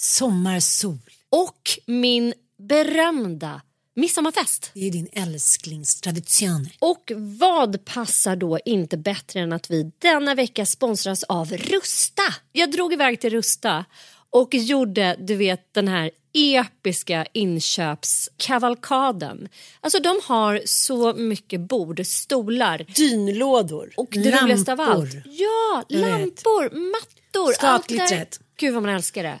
Sommarsol. Och min berömda midsommarfest. Det är din älsklingstradition. Och vad passar då inte bättre än att vi denna vecka sponsras av Rusta? Jag drog iväg till Rusta och gjorde, du vet, den här episka inköpskavalkaden. Alltså de har så mycket bord, stolar Dynlådor. och det roligaste av allt. lampor. Ja, lampor, mattor. Skakligt allt det rätt. Gud vad man älskar det.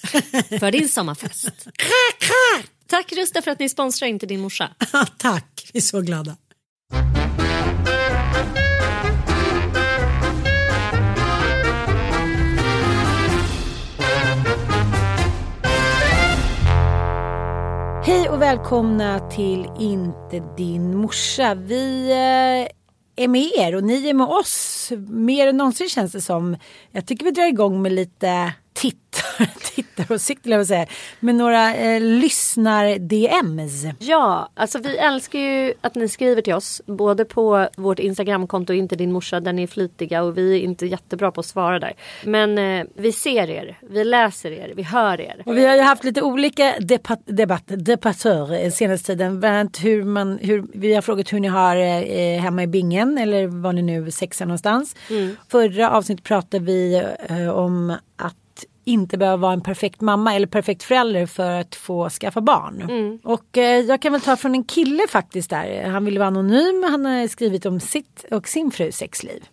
för din sommarfest. Tack Rusta för att ni sponsrar Inte din morsa. Tack, vi är så glada. Hej och välkomna till Inte din morsa. Vi eh, är med er och ni är med oss. Mer än någonsin känns det som. Jag tycker vi drar igång med lite tittar, tittaråsikter, vill jag säga. Med några eh, lyssnar-DMs. Ja, alltså vi älskar ju att ni skriver till oss. Både på vårt Instagramkonto Inte din morsa där ni är flitiga och vi är inte jättebra på att svara där. Men eh, vi ser er, vi läser er, vi hör er. Och vi har ju haft lite olika debat, debatt, debattörer senaste tiden. Bland annat hur man, hur, vi har frågat hur ni har eh, hemma i bingen eller var ni nu sexar någonstans. Förra avsnittet pratade vi eh, om att inte behöva vara en perfekt mamma eller perfekt förälder för att få skaffa barn. Och eh, jag kan väl ta från en kille faktiskt där. Han ville vara anonym. Han har skrivit om sitt och sin frus sexliv.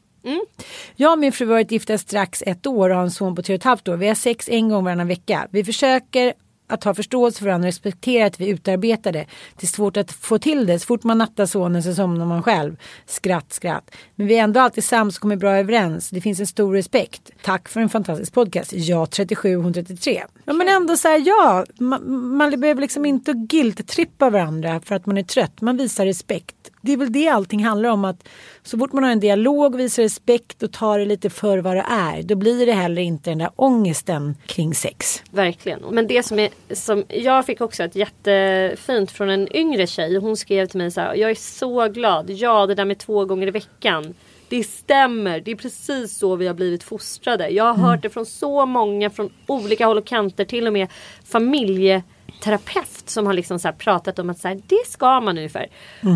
Jag och min fru har varit gifta strax ett år och har en son på tre och ett halvt år. Vi har sex en gång varannan vecka. Vi försöker att ha förståelse för varandra och respektera att vi utarbetar det. Det är svårt att få till det. Så fort man nattar sonen så somnar man själv. Skratt, skratt. Men vi är ändå alltid sams och kommer bra överens. Det finns en stor respekt. Tack för en fantastisk podcast. Jag 37, hon 33. Ja men ändå så här, ja. Man, man behöver liksom inte guilt-trippa varandra för att man är trött. Man visar respekt. Det är väl det allting handlar om. att Så fort man har en dialog, visar respekt och tar det lite för vad det är. Då blir det heller inte den där ångesten kring sex. Verkligen. Men det som är som jag fick också ett jättefint från en yngre tjej. Hon skrev till mig så här. Jag är så glad. Ja, det där med två gånger i veckan. Det stämmer. Det är precis så vi har blivit fostrade. Jag har hört det från så många från olika håll och kanter. Till och med familje familjeterapeut som har liksom så pratat om att så här, det ska man ungefär.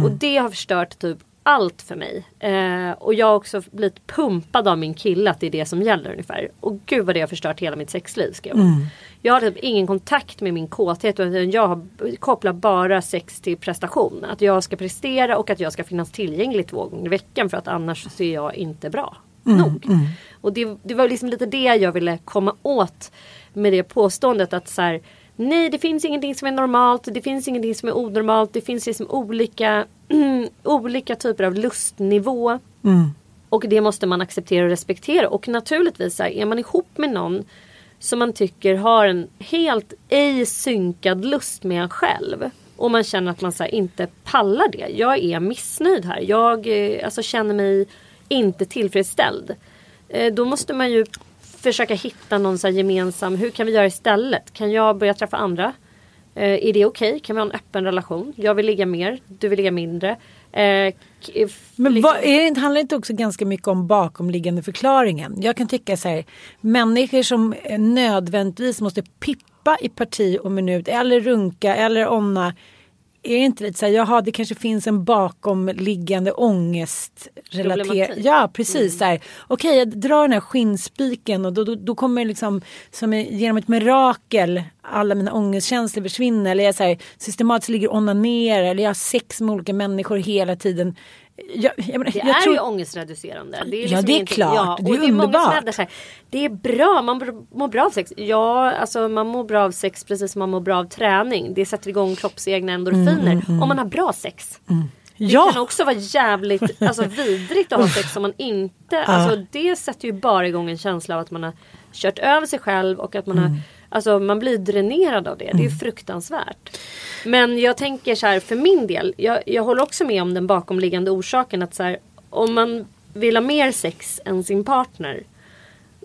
Och det har förstört typ allt för mig. Eh, och jag har också blivit pumpad av min kille att det är det som gäller ungefär. Och gud vad det har förstört hela mitt sexliv. Skrev hon. Jag har typ ingen kontakt med min kåthet utan jag har, kopplar bara sex till prestation. Att jag ska prestera och att jag ska finnas tillgänglig två gånger i veckan för att annars så är jag inte bra. nog. Och det, det var liksom lite det jag ville komma åt med det påståendet att så här, nej det finns ingenting som är normalt, det finns ingenting som är onormalt, det finns liksom olika, olika typer av lustnivå. Och det måste man acceptera och respektera. Och naturligtvis här, är man ihop med någon som man tycker har en helt ej synkad lust med en själv. Och man känner att man så här, inte pallar det. Jag är missnöjd här. Jag eh, alltså, känner mig inte tillfredsställd. Eh, då måste man ju försöka hitta någon så gemensam, hur kan vi göra istället? Kan jag börja träffa andra? Eh, är det okej? Kan vi ha en öppen relation? Jag vill ligga mer, du vill ligga mindre. Eh, Men liksom- vad, är det, handlar inte också ganska mycket om bakomliggande förklaringen? Jag kan tycka så här, människor som eh, nödvändigtvis måste pippa i parti och minut eller runka eller onna. Är det inte lite så här, jaha det kanske finns en bakomliggande ångestrelaterad. Ja precis här. Okej jag drar den här skinnspiken och då, då, då kommer liksom som genom ett mirakel alla mina ångestkänslor försvinna. Eller jag så här, systematiskt ligger och onanerar eller jag har sex med olika människor hela tiden. Jag, jag, menar, Det är tror, ju ångestreducerande. Det är Ja, liksom det är ingenting- klart. Ja, Det är det är många som så här, Det är bra, man mår- bra av sex. Ja, alltså man mår bra av sex precis som man mår bra av träning. Det sätter igång kroppsegna endorfiner. Om man har bra sex. Det Mm, Ja. kan också vara jävligt alltså, vidrigt att ha sex om man inte... Alltså, det sätter ju bara igång en känsla av att man har kört över sig själv och att man Mm. har... Alltså man blir dränerad av det. Det är ju fruktansvärt. Men jag tänker så här för min del. Jag, jag håller också med om den bakomliggande orsaken att så här, om man vill ha mer sex än sin partner.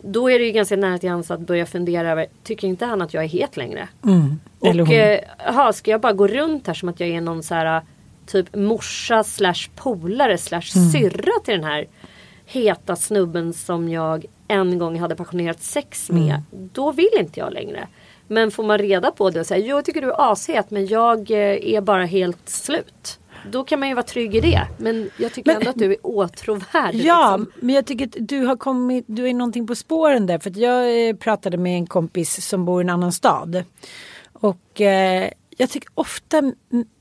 Då är det ju ganska nära till hands att börja fundera över. Tycker inte han att jag är het längre? Mm. Eller Och eh, aha, ska jag bara gå runt här som att jag är någon så här typ morsa slash polare slash Mm. syrra till den här heta snubben som jag en gång hade passionerat sex med. Mm. Då vill inte jag längre. Men får man reda på det och säga jag tycker du är ashet men jag eh, är bara helt slut. Då kan man ju vara trygg i det. Men jag tycker Men- ändå att du är åtråvärd. Ja, liksom. men jag tycker att du har kommit, du är någonting på spåren där. För att jag eh, pratade med en kompis som bor i en annan stad. Och eh, jag tycker ofta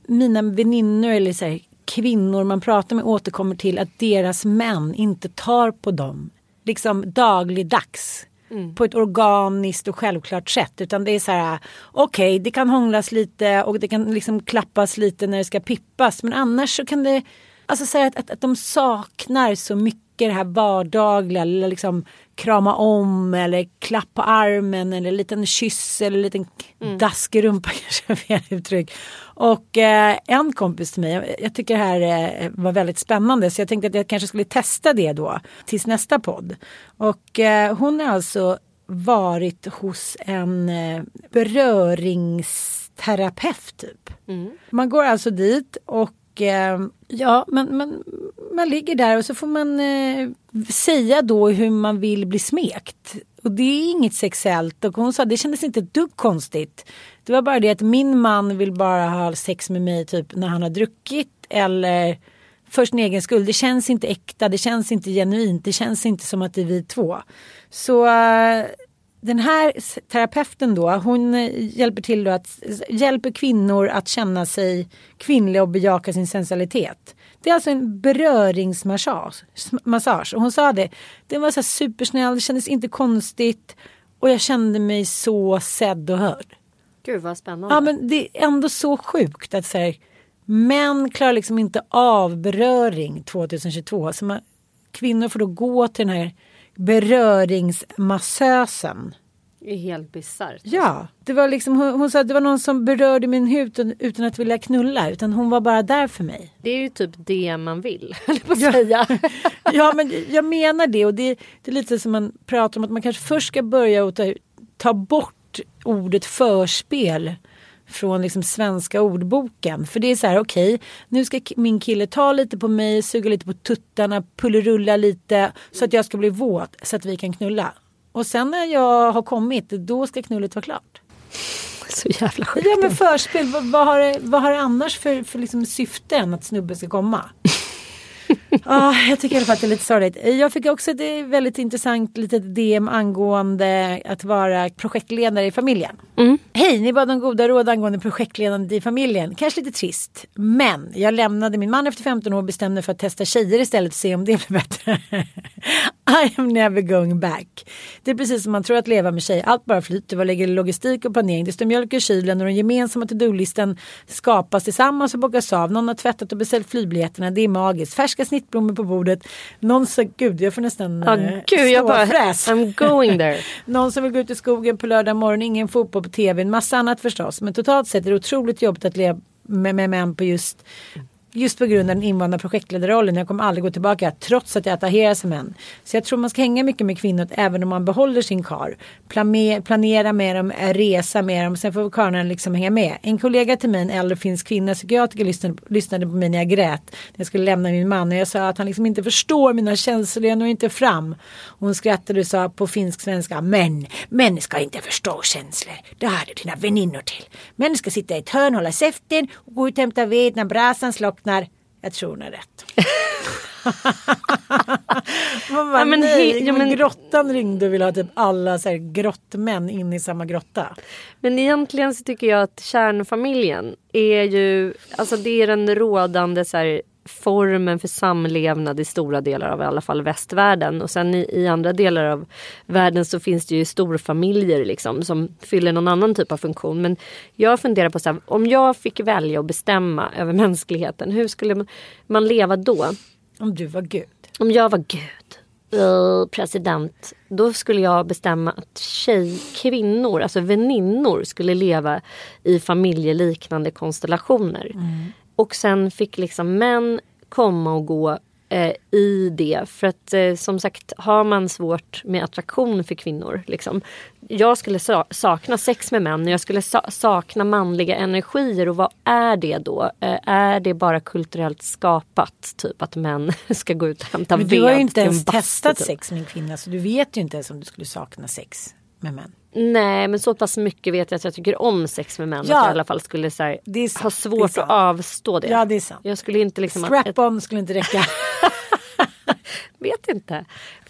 mina väninnor eller så här, kvinnor man pratar med återkommer till att deras män inte tar på dem. Liksom dagligdags. På ett organiskt och självklart sätt. Utan det är så här, okej det kan hånglas lite och det kan liksom klappas lite när det ska pippas. Men annars så kan det, alltså säga att, att, att de saknar så mycket det här vardagliga. Eller liksom krama om eller klapp på armen eller en liten kyss eller en liten dask i rumpan kanske fel uttryck. Och eh, en kompis till mig, jag, tycker det här eh, var väldigt spännande så jag tänkte att jag kanske skulle testa det då tills nästa podd. Och eh, hon har alltså varit hos en eh, beröringsterapeut typ. Man går alltså dit och eh, ja, man, man, man ligger där och så får man eh, säga då hur man vill bli smekt. Och det är inget sexuellt och hon sa det kändes inte ett dugg konstigt. Det var bara det att min man vill bara ha sex med mig typ när han har druckit eller för sin egen skull. Det känns inte äkta, det känns inte genuint, det känns inte som att det är vi två. Så eh, den här terapeuten då, hon eh, hjälper till då att hjälper kvinnor att känna sig kvinnliga och bejaka sin sensualitet. Det är alltså en beröringsmassage. sm- Massage. Och hon sa det, den var så supersnäll, det kändes inte konstigt och jag kände mig så sedd och hörd. Gud vad spännande. Ja men det är ändå så sjukt att så här, män klarar liksom inte av beröring 2022. Så man, kvinnor får då gå till den här beröringsmassösen. Det är helt bisarrt. Ja, det var liksom, hon, hon sa att det var någon som berörde min hud utan, utan att vilja knulla. Utan hon var bara där för mig. Det är ju typ det man vill. höll på att säga. ja men jag menar det och det, det är lite som man pratar om att man kanske först ska börja och ta, ta bort ordet förspel från liksom svenska ordboken. För det är så här, okej, nu ska min kille ta lite på mig, suga lite på tuttarna, pullerulla lite så att jag ska bli våt så att vi kan knulla. Och sen när jag har kommit, då ska knullet vara klart. Så jävla sjukt. Ja men förspel, vad, vad, har, det, vad har det annars för, för liksom syfte än att snubben ska komma? Ah, jag tycker i alla fall att det är lite sorgligt. Jag fick också ett eh, väldigt intressant litet DM angående att vara projektledare i familjen. Mm. Hej, ni bad om goda råd angående projektledande i familjen. Kanske lite trist. Men jag lämnade min man efter 15 år och bestämde för att testa tjejer istället och se om det blir bättre. I am never going back. Det är precis som man tror att leva med tjejer. Allt bara flyter. Vad lägger logistik och planering? Det står mjölk i kylen och den gemensamma to-do-listan skapas tillsammans och bockas av. Någon har tvättat och beställt flygbiljetterna. Det är magiskt. Färska snittblommor på bordet. Någon sa, gud jag får nästan Ja, eh, gud, jag bara. I'm going there. Någon som vill gå ut i skogen på lördag morgon, ingen fotboll på tv, en massa annat förstås. Men totalt sett är det otroligt jobbigt att leva med, med män på just Just på grund av den invanda projektledarrollen. Jag kommer aldrig gå tillbaka trots att jag attraheras av män. Så jag tror man ska hänga mycket med kvinnor även om man behåller sin kar. Planera med dem, resa med dem. Sen får karlarna liksom hänga med. En kollega till mig, en äldre finsk kvinna, psykiatriker, lyssnade, lyssnade på mig när jag grät. När jag skulle lämna min man. Och jag sa att han liksom inte förstår mina känslor. Jag når inte fram. Hon skrattade och sa på finsk svenska. Men, män ska inte förstå känslor. Det har du dina väninnor till. Män ska sitta i ett hörn, hålla käften och gå ut och hämta ved när brasan slocknar. Jag tror hon är rätt. Man bara, Ja, men nej, ja, men- grottan ringde och ville ha typ alla så här grottmän in i samma grotta. Men egentligen så tycker jag att kärnfamiljen är ju, alltså det är den rådande så här, formen för samlevnad i stora delar av i alla fall västvärlden. Och sen i, i andra delar av världen så finns det ju storfamiljer liksom som fyller någon annan typ av funktion. Men jag funderar på så här, om jag fick välja och bestämma över mänskligheten, hur skulle man, leva då? Om du var Gud. Om jag var Gud, eh, president, då skulle jag bestämma att tjej, kvinnor, alltså väninnor skulle leva i familjeliknande konstellationer. Och sen fick liksom män komma och gå eh, i det. För att eh, som sagt har man svårt med attraktion för kvinnor. Liksom. Jag skulle sa- sakna sex med män och jag skulle sa- sakna manliga energier. Och vad är det då? Eh, är det bara kulturellt skapat? Typ att män ska gå ut och hämta Men ved du har ju inte ens bastu, testat typ. sex med en kvinna så du vet ju inte ens om du skulle sakna sex med män. Nej men så pass mycket vet jag att jag tycker om sex med män. Ja. Att jag i alla fall skulle så här, ha svårt att avstå det. Ja, det är sant. Jag skulle inte liksom... Strap-on skulle inte räcka. vet inte.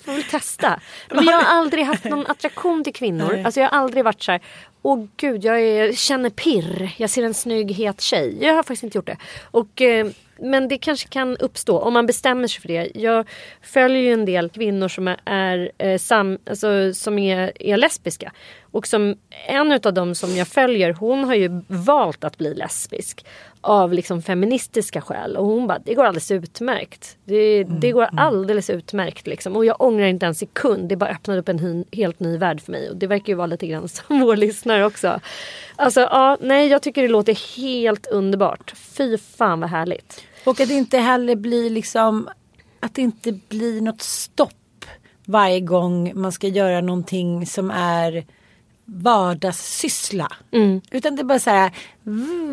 Får väl testa. Men jag har aldrig haft någon attraktion till kvinnor. Alltså jag har aldrig varit så här. Åh gud, jag är, känner pirr. Jag ser en snygg het tjej. Jag har faktiskt inte gjort det. Och, eh, men det kanske kan uppstå om man bestämmer sig för det. Jag följer ju en del kvinnor som är, är, eh, sam, alltså, som är, är lesbiska. Och som en av dem som jag följer, hon har ju valt att bli lesbisk. Av liksom feministiska skäl. Och hon bara, det går alldeles utmärkt. Det, det går alldeles utmärkt liksom. Och jag ångrar inte en sekund. Det bara öppnade upp en hy- helt ny värld för mig. Och det verkar ju vara lite grann som vår lyssnare också. Alltså ja, nej jag tycker det låter helt underbart. Fy fan vad härligt. Och att det inte heller blir liksom att det inte blir något stopp varje gång man ska göra någonting som är vardagssyssla. Utan det är bara så här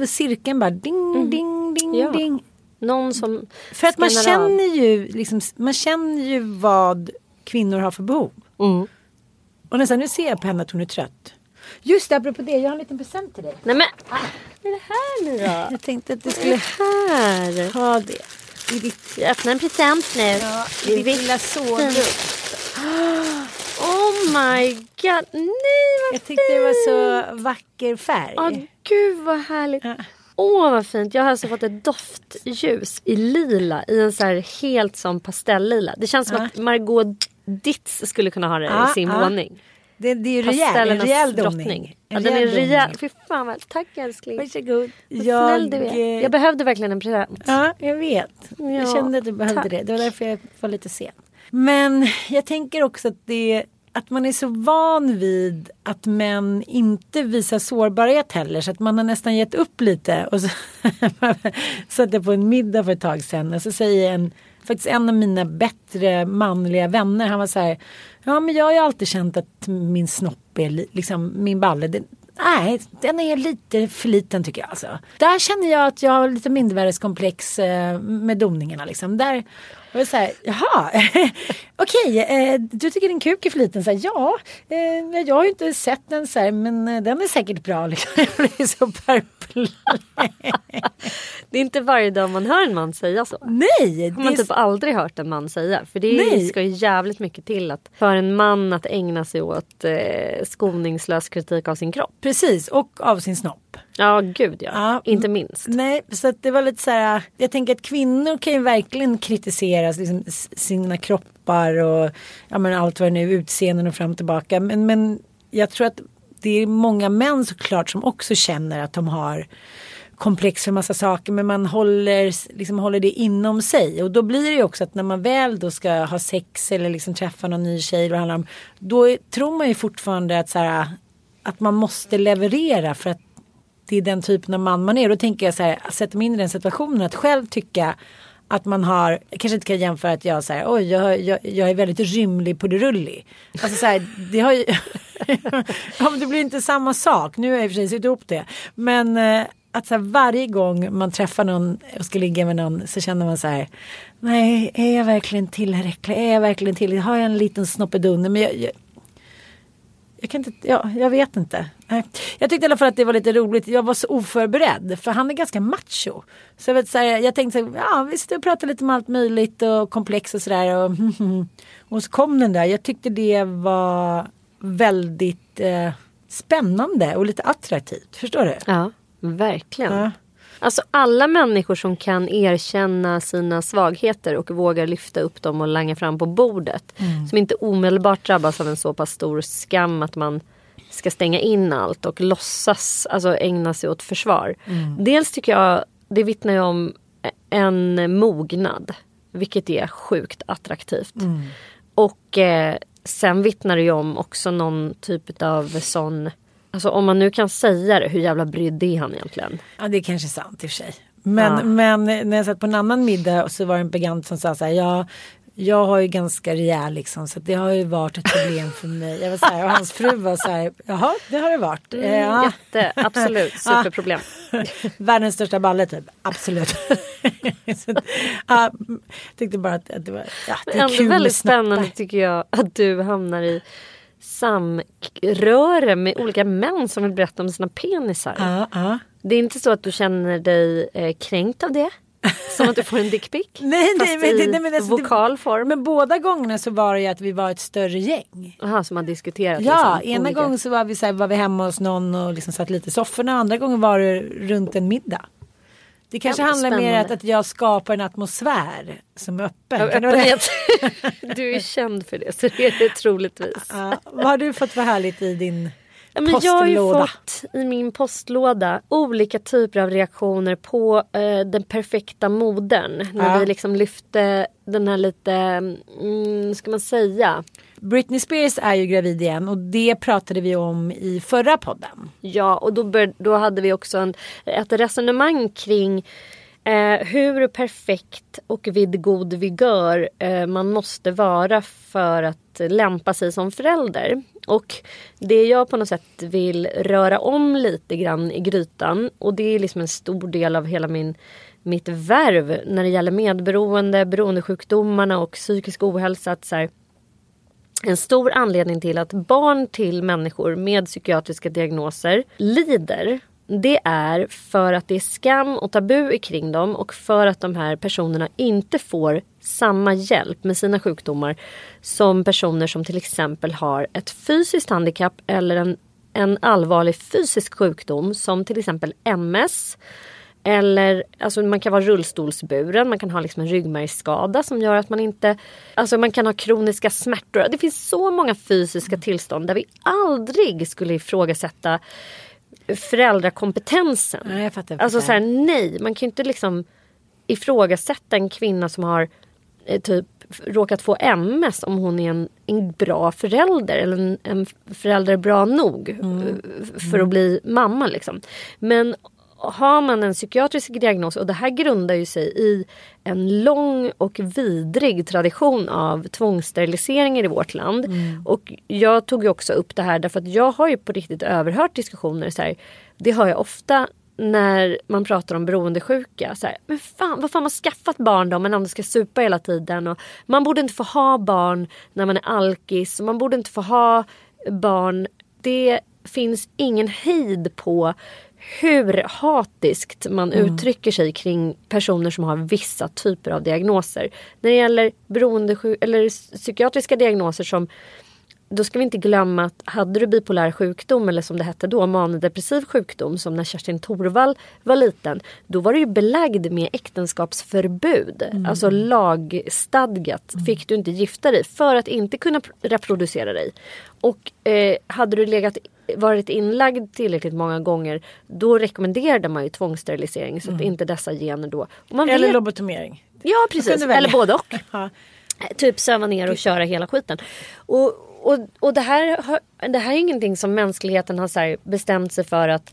cirkeln bara ding ding ding Ja. ding. Någon som För att man av. känner ju liksom, man känner ju vad kvinnor har för behov. Mm. Och nästan nu ser jag på henne att hon är trött. Just det, apropå det, jag har en liten present till dig. Nej men, vad är det här nu då? Jag tänkte att du skulle här? ha det. I ditt, Vi öppnar en present nu. ja, i ditt lilla sovrum. Oh my god, nej vad Jag tyckte det var så vacker färg. Ja, gud vad härligt. Ja. Åh vad fint. Jag har alltså fått ett doftljus i lila. I en så här helt som pastellila. Det känns som Ja. att Margot Ditz skulle kunna ha det Ja, i sin ja. våning. Det, det är ju rejäl, en rejäl drottning. domning. Ja, En den är rejäl. Fy fan vad, tack älskling. Varsågod. Vad snäll du är. Jag behövde verkligen en present. Ja, jag vet. jag Ja, kände att du behövde tack. det. Det var därför jag var lite sen. Men jag tänker också att det att man är så van vid att män inte visar sårbarhet heller så att man har nästan gett upp lite. Och så satt jag på en middag för ett tag sedan och så säger en faktiskt en av mina bättre manliga vänner han var så här ja men jag har ju alltid känt att min snopp är liksom min balle den, Nej, den är lite för liten tycker jag. Alltså. Där känner jag att jag har lite mindervärdeskomplex eh, med domningarna. Liksom. Där var det så här, jaha, okej, eh, du tycker din kuk är för liten? Så här, ja, eh, jag har ju inte sett den så här, men eh, den är säkert bra. Liksom. Jag blir så Det är inte varje dag man hör en man säga så. Nej! har man det är typ aldrig hört en man säga. För det Nej. ska ju jävligt mycket till att för en man att ägna sig åt eh, skoningslös kritik av sin kropp. Precis, och av sin snopp. Ja gud ja, Ja. inte minst. Nej, så att det var lite så här. Jag tänker att kvinnor kan ju verkligen kritisera liksom, sina kroppar och ja, men allt vad det nu är, utseenden och fram och tillbaka. Men, men jag tror att det är många män såklart som också känner att de har komplex för massa saker men man håller, liksom, håller det inom sig och då blir det ju också att när man väl då ska ha sex eller liksom träffa någon ny tjej då, handlar om, då är, tror man ju fortfarande att, så här, att man måste leverera för att det är den typen av man man är. Då tänker jag så här, sätta mig in i den situationen att själv tycka att man har, kanske inte kan jämföra att jag säger oj jag, jag, jag är väldigt rymlig på det rullig. Alltså så här, det har ju, ja men det blir inte samma sak. Nu har jag i och för sig sytt ihop det. Men eh, att så här, varje gång man träffar någon och ska ligga med någon så känner man så här, nej är jag verkligen tillräcklig? Är jag verkligen tillräcklig? Har jag en liten snoppedunne? Men jag, jag, jag kan inte, ja, jag vet inte. Jag tyckte i alla fall att det var lite roligt. Jag var så oförberedd för han är ganska macho. Så jag, vet, så här, jag tänkte så här, ja vi sitter och pratar lite om allt möjligt och komplex och sådär. Och, och så kom den där. Jag tyckte det var väldigt eh, spännande och lite attraktivt. Förstår du? Ja, verkligen. Ja. Alltså alla människor som kan erkänna sina svagheter och vågar lyfta upp dem och langa fram på bordet. Som inte omedelbart drabbas av en så pass stor skam att man ska stänga in allt och låtsas alltså ägna sig åt försvar. Dels tycker jag det vittnar ju om en mognad. Vilket är sjukt attraktivt. Och eh, sen vittnar det ju om också någon typ av sån Alltså om man nu kan säga det, hur jävla brydd är han egentligen? Ja det är kanske sant i och för sig. Men, Ja. men när jag satt på en annan middag så var det en bekant som sa så här. Ja, jag har ju ganska rejäl liksom så det har ju varit ett problem för mig. Jag var så här, och hans fru var så här. Jaha det har det varit. Eh, ja. Jätte, absolut, superproblem. Världens största balle typ. Absolut. så, ja, tyckte bara att, att det var ja, det är Ändå kul väldigt spännande tycker jag att du hamnar i samröre med olika män som vill berätta om sina penisar. Ja, ja. Det är inte så att du känner dig eh, kränkt av det? Som att du får en dickpic? Nej, nej, men, i nej, men alltså, vokal form? Men båda gångerna så var det ju att vi var ett större gäng. Aha, som har diskuterat Ja, liksom, ena olika- gången så var vi, så här, var vi hemma hos någon och liksom satt lite i sofforna. Andra gången var det runt en middag. Det kanske Ja, handlar mer spännande. att, att jag skapar en atmosfär som är öppen. Ja, öppenhet. Du är känd för det så det är det troligtvis. Ja, vad har du fått för härligt i din Ja, men jag har ju postlåda? fått i min postlåda olika typer av reaktioner på eh, den perfekta modern. När vi liksom lyfte den här lite, mm, ska man säga, Britney Spears är ju gravid igen och det pratade vi om i förra podden. Ja, och då, bör, då hade vi också en, ett resonemang kring eh, hur perfekt och vid god vigör eh, man måste vara för att lämpa sig som förälder. Och det jag på något sätt vill röra om lite grann i grytan och det är liksom en stor del av hela min mitt värv när det gäller medberoende, beroendesjukdomarna och psykisk ohälsa. Att så här, en stor anledning till att barn till människor med psykiatriska diagnoser lider det är för att det är skam och tabu kring dem och för att de här personerna inte får samma hjälp med sina sjukdomar som personer som till exempel har ett fysiskt handikapp eller en, en allvarlig fysisk sjukdom som till exempel MS eller alltså man kan vara rullstolsburen, man kan ha liksom en ryggmärgsskada som gör att man inte... Alltså man kan ha kroniska smärtor. Det finns så många fysiska tillstånd där vi aldrig skulle ifrågasätta föräldrakompetensen. Nej, jag fattar, jag Alltså fattar. så här, nej, man kan ju inte liksom ifrågasätta en kvinna som har eh, typ råkat få MS om hon är en, en bra förälder eller en, en förälder bra nog eh, för att bli mamma. Liksom. Men har man en psykiatrisk diagnos och det här grundar ju sig i en lång och vidrig tradition av tvångssteriliseringar i vårt land. Och jag tog ju också upp det här därför att jag har ju på riktigt överhört diskussioner. Så här, det hör jag ofta när man pratar om beroendesjuka. Så här, men fan, vad fan man skaffat barn då om man ändå ska supa hela tiden. Och man borde inte få ha barn när man är alkis. och Man borde inte få ha barn. Det finns ingen hejd på hur hatiskt man uttrycker sig kring personer som har vissa typer av diagnoser. När det gäller beroendesjuk- eller psykiatriska diagnoser som då ska vi inte glömma att hade du bipolär sjukdom eller som det hette då manodepressiv sjukdom som när Kerstin Thorvall var liten. Då var du ju belagd med äktenskapsförbud. Alltså lagstadgat fick du inte gifta dig för att inte kunna pr- reproducera dig. Och eh, hade du legat, varit inlagd tillräckligt många gånger då rekommenderade man ju tvångssterilisering så att inte dessa gener då. Eller vet- lobotomering. Ja precis, eller både och. Ja. Typ söva ner och köra hela skiten. Och, och, och det, här, det här är ingenting som mänskligheten har så bestämt sig för att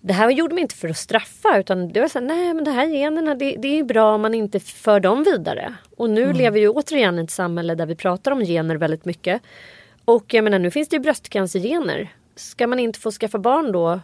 det här gjorde man inte för att straffa utan det var så här, nej men det här generna det, det är bra om man inte för dem vidare. Och nu Mm. lever vi ju återigen i ett samhälle där vi pratar om gener väldigt mycket. Och jag menar nu finns det ju bröstcancergener. Ska man inte få skaffa barn då?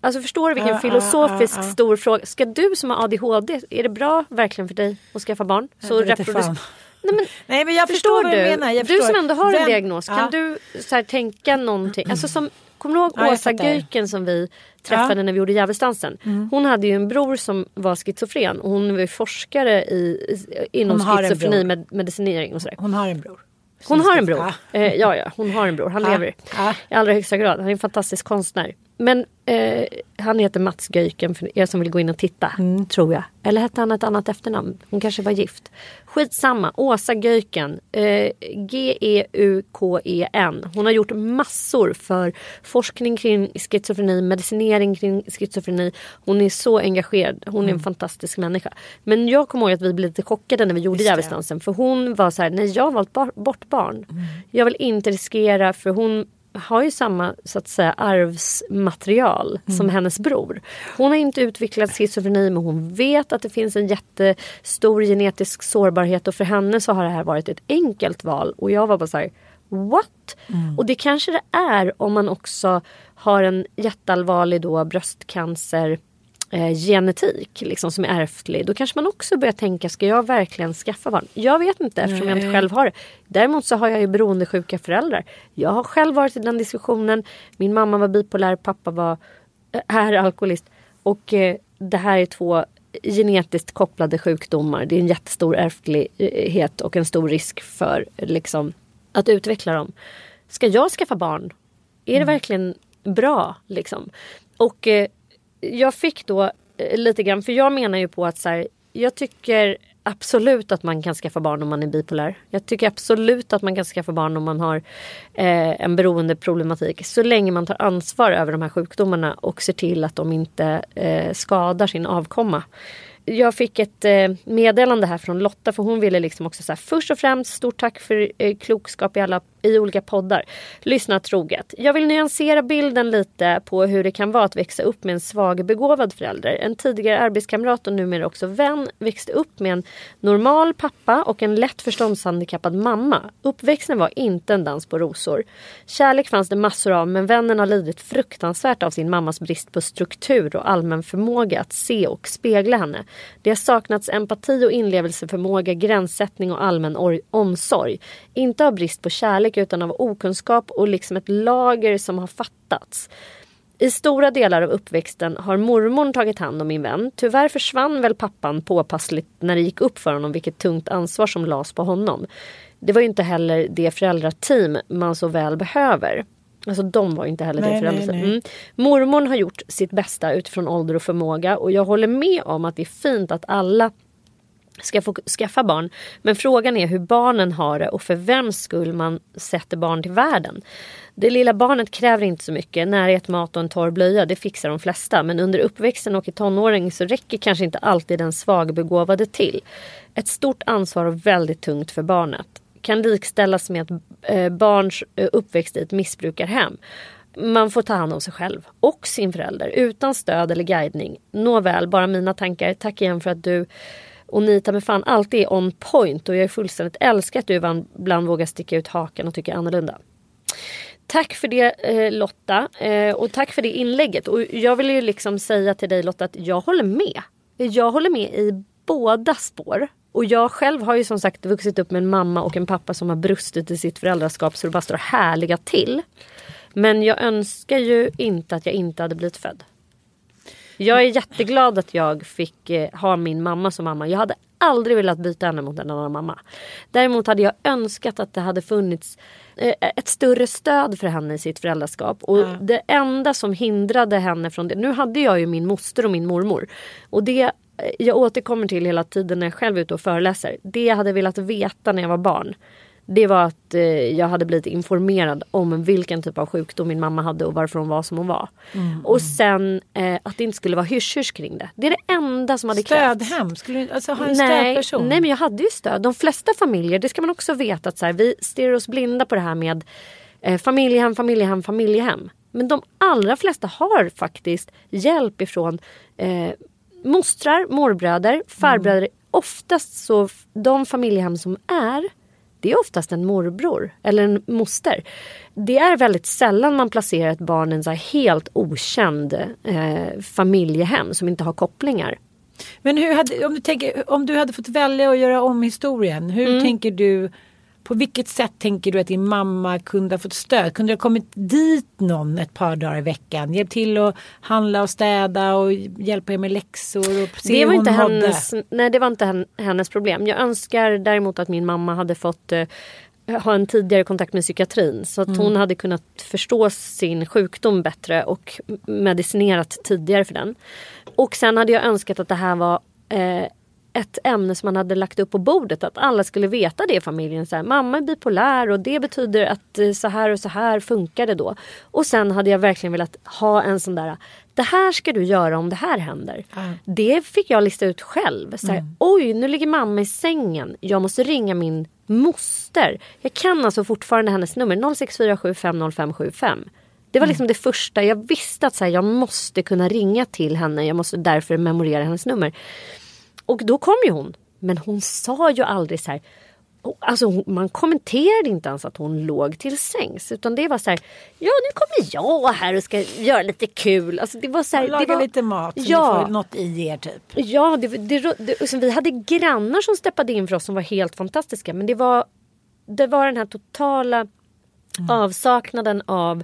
Alltså förstår du vilken Ja, filosofisk ja, ja. stor fråga. Ska du som har ADHD, är det bra verkligen för dig att skaffa barn? Så det vete reproduce- fan. Nej, men, Nej men jag förstår, förstår vad du du? menar. Du som ändå har en Vem- diagnos, kan Ja. du så här, tänka någonting? Alltså som, kommer du ihåg Ja, Åsa. Göiken som vi träffade Ja. Mm. när vi gjorde Djävulsdansen? Hon hade ju en bror som var schizofren och hon var forskare i, i, inom en schizofreni med medicinering och sådär. Hon har en bror. Hon har en bror. Ja. Eh, ja, ja, hon har en bror. Han lever i allra högsta grad. Han är en fantastisk konstnär. Men eh, han heter Mats Göiken för er som vill gå in och titta. Mm. Tror jag. Eller hette han ett annat efternamn? Hon kanske var gift. Skitsamma. Åsa Göiken. Eh, G-E-U-K-E-N. Hon har gjort massor för forskning kring schizofreni, medicinering kring schizofreni. Hon är så engagerad. Hon Mm. är en fantastisk människa. Men jag kommer ihåg att vi blev lite chockade när vi gjorde Djävulsdansen. För hon var så här, nej jag har valt bar- bort barn. Mm. Jag vill inte riskera för hon har ju samma så att säga arvsmaterial Mm. som hennes bror. Hon har inte utvecklat schizofreni men hon vet att det finns en jättestor genetisk sårbarhet och för henne så har det här varit ett enkelt val och jag var bara så här What? Mm. Och det kanske det är om man också har en jätteallvarlig då bröstcancer eh, genetik liksom, som är ärftlig. Då kanske man också börjar tänka, ska jag verkligen skaffa barn? Jag vet inte eftersom jag inte själv har det. Däremot så har jag ju beroendesjuka föräldrar. Jag har själv varit i den diskussionen. Min mamma var bipolär, pappa var eh, är alkoholist. Och eh, det här är två genetiskt kopplade sjukdomar. Det är en jättestor ärftlighet och en stor risk för liksom, att utveckla dem. Ska jag skaffa barn? Är det verkligen bra? Liksom? Och eh, jag fick då eh, lite grann, för jag menar ju på att så här, jag tycker absolut att man kan skaffa barn om man är bipolär. Jag tycker absolut att man kan skaffa barn om man har eh, en beroendeproblematik. Så länge man tar ansvar över de här sjukdomarna och ser till att de inte eh, skadar sin avkomma. Jag fick ett eh, meddelande här från Lotta för hon ville liksom också säga först och främst stort tack för eh, klokskap i alla i olika poddar. Lyssna troget. Jag vill nyansera bilden lite på hur det kan vara att växa upp med en svagbegåvad förälder. En tidigare arbetskamrat och numera också vän växte upp med en normal pappa och en lätt förståndshandikappad mamma. Uppväxten var inte en dans på rosor. Kärlek fanns det massor av men vännen har lidit fruktansvärt av sin mammas brist på struktur och allmän förmåga att se och spegla henne. Det har saknats empati och inlevelseförmåga, gränssättning och allmän omsorg. Inte av brist på kärlek utan av okunskap och liksom ett lager som har fattats. I stora delar av uppväxten har mormor tagit hand om min vän. Tyvärr försvann väl pappan påpassligt när det gick upp för honom vilket tungt ansvar som lades på honom. Det var ju inte heller det föräldrateam man så väl behöver. Alltså de var inte heller Nej, det föräldrateam. Mm. Mormor har gjort sitt bästa utifrån ålder och förmåga och jag håller med om att det är fint att alla ska få skaffa barn. Men frågan är hur barnen har det och för vems skull man sätter barn till världen. Det lilla barnet kräver inte så mycket. Närhet, mat och en torr blöja, det fixar de flesta. Men under uppväxten och i tonåring så räcker kanske inte alltid den svagbegåvade till. Ett stort ansvar och väldigt tungt för barnet. Kan likställas med ett eh, barns eh, uppväxt i ett missbrukarhem. Man får ta hand om sig själv och sin förälder utan stöd eller guidning. Nåväl, bara mina tankar. Tack igen för att du och ni tar med fan alltid är on point och jag är fullständigt älskar att du ibland vågar sticka ut hakan och tycka annorlunda. Tack för det eh, Lotta eh, och tack för det inlägget. Och jag vill ju liksom säga till dig Lotta att jag håller med. Jag håller med i båda spår. Och jag själv har ju som sagt vuxit upp med en mamma och en pappa som har brustit i sitt föräldraskap så det bara står härliga till. Men jag önskar ju inte att jag inte hade blivit född. Jag är jätteglad att jag fick eh, ha min mamma som mamma. Jag hade aldrig velat byta henne mot en annan mamma. Däremot hade jag önskat att det hade funnits eh, ett större stöd för henne i sitt föräldraskap. Och Ja. det enda som hindrade henne från det. Nu hade jag ju min moster och min mormor. Och det eh, jag återkommer till hela tiden när jag själv är ute och föreläser. Det jag hade velat veta när jag var barn. Det var att eh, jag hade blivit informerad om vilken typ av sjukdom min mamma hade och varför hon var som hon var. Och sen eh, att det inte skulle vara hysch kring det. Det är det enda som hade krävts. Stödhem, skulle du alltså ha en Nej, stödperson? nej men jag hade ju stöd. De flesta familjer, det ska man också veta att så här, vi stirrar oss blinda på det här med eh, familjehem, familjehem, familjehem. Men de allra flesta har faktiskt hjälp ifrån eh, mostrar, morbröder, farbröder. Oftast så, de familjehem som är det är oftast en morbror eller en moster. Det är väldigt sällan man placerar ett barn i en så helt okänd eh, familjehem som inte har kopplingar. Men hade, om, du tänker, om du hade fått välja att göra om historien. Hur Mm. tänker du? På vilket sätt tänker du att din mamma kunde ha fått stöd? Kunde det ha kommit dit någon ett par dagar i veckan? Hjälpt till att handla och städa och hjälpa er med läxor och se Det hur var, hon inte mådde? hennes, nej, det var inte hen- hennes problem. Jag önskar däremot att min mamma hade fått eh, ha en tidigare kontakt med psykiatrin. Så att Mm. hon hade kunnat förstå sin sjukdom bättre och medicinerat tidigare för den. Och sen hade jag önskat att det här var eh, ett ämne som man hade lagt upp på bordet. Att alla skulle veta det i familjen. Så här, Mamma är bipolär och det betyder att eh, så här och så här funkar det då. Och sen hade jag verkligen velat ha en sån där det här ska du göra om det här händer. Det fick jag lista ut själv. Så här, Oj, nu ligger mamma i sängen. Jag måste ringa min moster. Jag kan alltså fortfarande hennes nummer 0647500575. Det var liksom det första. Jag visste att så här, jag måste kunna ringa till henne. Jag måste därför memorera hennes nummer. Och då kom ju hon. Men hon sa ju aldrig så här. Alltså man kommenterade inte ens att hon låg till sängs. Utan det var så här. Ja nu kommer jag här och ska göra lite kul. Alltså det var så här, Laga det var, lite mat så Ja. ni får något i er typ. Ja, det, det, det, vi hade grannar som steppade in för oss som var helt fantastiska. Men det var, det var den här totala avsaknaden av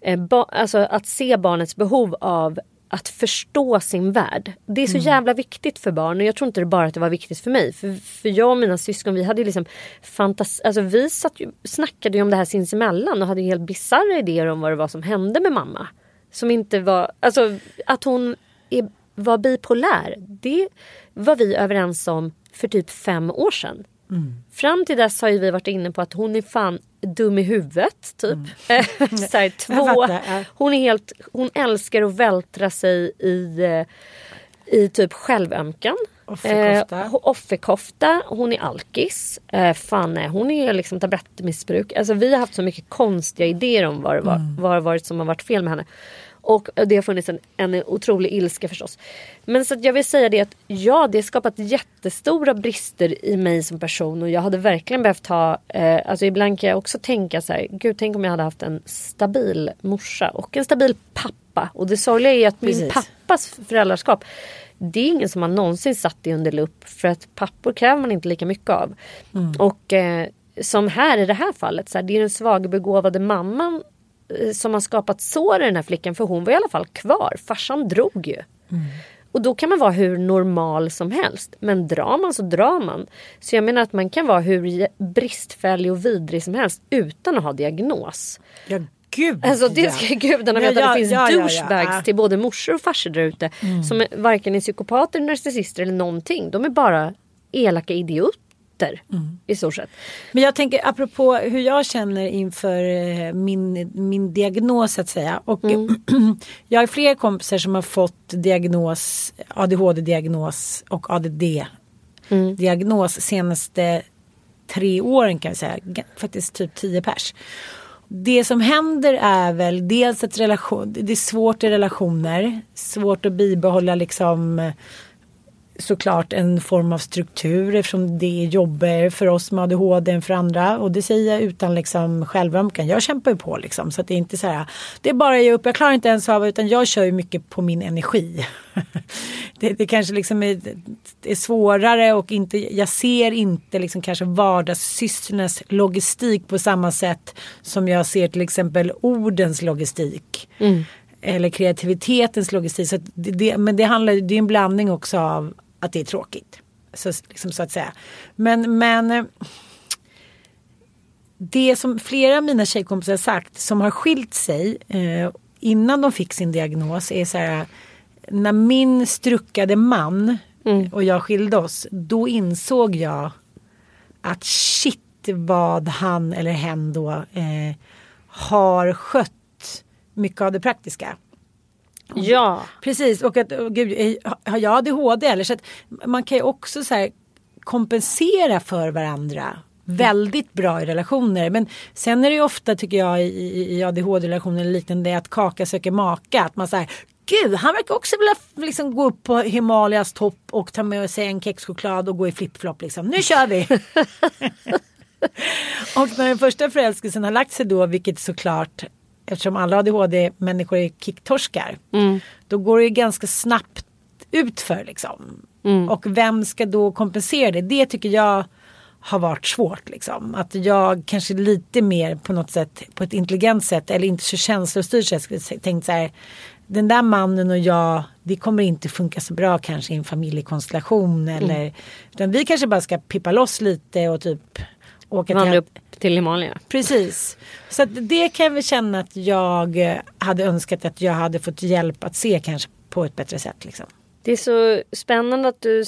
eh, ba, alltså, att se barnets behov av att förstå sin värld. Det är så jävla viktigt för barn och jag tror inte det bara att det var viktigt för mig. För, för jag och mina syskon vi hade liksom fantas alltså vi satt ju, snackade ju om det här sinsemellan och hade helt bisarra idéer om vad det var som hände med mamma. Som inte var, alltså att hon är, var bipolär. Det var vi överens om för typ fem år sedan. Fram till dess har ju vi varit inne på att hon är fan dum i huvudet. Typ. så här, två, hon, är helt, hon älskar att vältra sig i, eh, i typ självömkan. Offerkofta. Eh, offerkofta. Hon är alkis. Eh, fan nej, hon är liksom tablettmissbruk. Alltså, vi har haft så mycket konstiga idéer om vad det, var, Mm. vad det varit som har varit fel med henne. Och det har funnits en, en otrolig ilska förstås. Men så jag vill säga det att ja, det har skapat jättestora brister i mig som person. Och jag hade verkligen behövt ha, eh, alltså ibland kan jag också tänka så här, gud tänk om jag hade haft en stabil morsa och en stabil pappa. Och det sorgliga är att min Precis. pappas föräldraskap, det är ingen som man någonsin satt i under lupp. För att pappor kräver man inte lika mycket av. Och eh, som här i det här fallet, så här, det är den svagbegåvade mamman som har skapat sår i den här flickan. För hon var i alla fall kvar. Farsan drog ju. Och då kan man vara hur normal som helst. Men drar man så drar man. Så jag menar att man kan vara hur bristfällig och vidrig som helst utan att ha diagnos. Ja gud Alltså det ja. ska gudarna Ja, veta. ja, det finns ja, ja, ja. douchebags Ja. till både morsor och farsor där ute. Som är, varken är psykopater, narcissister eller någonting. De är bara elaka idioter. I stort sett. Men jag tänker apropå hur jag känner inför eh, min, min diagnos så att säga. Och jag har fler kompisar som har fått diagnos, ADHD-diagnos och ADD-diagnos senaste tre åren kan jag säga. Ga- Faktiskt typ tio pers. Det som händer är väl dels att relation, det är svårt i relationer. Svårt att bibehålla liksom såklart en form av struktur eftersom det är jobbigare för oss med ADHD än för andra. Och det säger jag utan liksom självömkan. Jag kämpar ju på liksom. Så att det är inte så här. Det är bara att ge upp. Jag klarar inte ens av utan jag kör ju mycket på min energi. det, det kanske liksom är, är svårare och inte, jag ser inte liksom kanske vardagssysslornas logistik på samma sätt som jag ser till exempel ordens logistik. eller kreativitetens stil. Så det, det, men det, handlar, det är en blandning också av att det är tråkigt. Så, liksom, så att säga. Men, men eh, det som flera av mina tjejkompisar har sagt som har skilt sig eh, innan de fick sin diagnos är så här. När min struckade man mm. och jag skilde oss. Då insåg jag att shit vad han eller hen då eh, har skött mycket av det praktiska. Ja. Precis och att och gud, har jag ADHD eller så att man kan ju också så här, kompensera för varandra väldigt bra i relationer. Men sen är det ju ofta tycker jag i, i ADHD-relationer eller liknande att kaka söker maka. Att man säger Gud, han verkar också vilja liksom gå upp på Himalayas topp och ta med sig en kexchoklad och gå i flipflop liksom. Nu kör vi! och när den första förälskelsen har lagt sig då, vilket såklart eftersom alla ADHD-människor är kicktorskar. Mm. Då går det ganska snabbt utför liksom. Mm. Och vem ska då kompensera det? Det tycker jag har varit svårt. Liksom. Att jag kanske lite mer på något sätt på ett intelligent sätt eller inte så känslostyrt sätt tänkt så här. Den där mannen och jag, det kommer inte funka så bra kanske i en familjekonstellation. Mm. Eller, utan vi kanske bara ska pippa loss lite och typ åka Vandra till... upp till Himalaya. Precis. Så det kan jag väl känna att jag hade önskat att jag hade fått hjälp att se kanske på ett bättre sätt. Liksom. Det är så spännande att du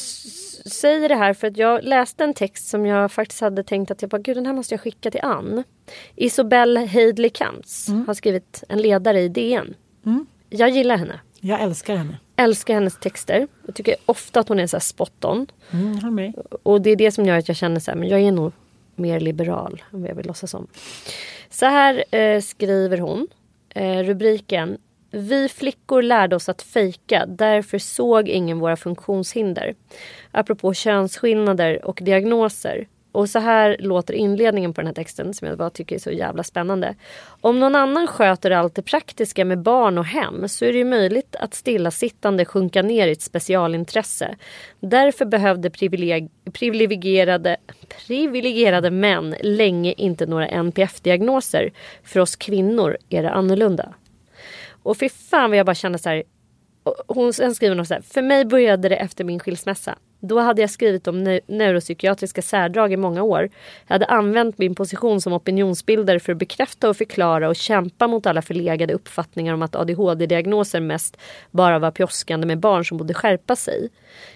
säger det här för att jag läste en text som jag faktiskt hade tänkt att jag bara, gud den här måste jag skicka till Ann. Isobel Heidley Kamps mm. har skrivit en ledare i DN. Mm. Jag gillar henne. Jag älskar henne. Älskar hennes texter. Jag tycker ofta att hon är så spot on. Mm, och det är det som gör att jag känner så här, men jag är nog mer liberal än vad jag vill låtsas om. Så här eh, skriver hon. Eh, rubriken vi flickor lärde oss att fejka, därför såg ingen våra funktionshinder. Apropå könsskillnader och diagnoser. Och så här låter inledningen på den här texten som jag bara tycker är så jävla spännande. Om någon annan sköter allt det praktiska med barn och hem så är det ju möjligt att stillasittande sjunka ner i ett specialintresse. Därför behövde privilegierade, privilegierade män länge inte några NPF-diagnoser. För oss kvinnor är det annorlunda. Och fy fan vad jag bara känner så här. Hon sen skriver något så här. För mig började det efter min skilsmässa. Då hade jag skrivit om neuropsykiatriska särdrag i många år. Jag hade använt min position som opinionsbildare för att bekräfta och förklara och kämpa mot alla förlegade uppfattningar om att ADHD-diagnoser mest bara var pjoskande med barn som borde skärpa sig.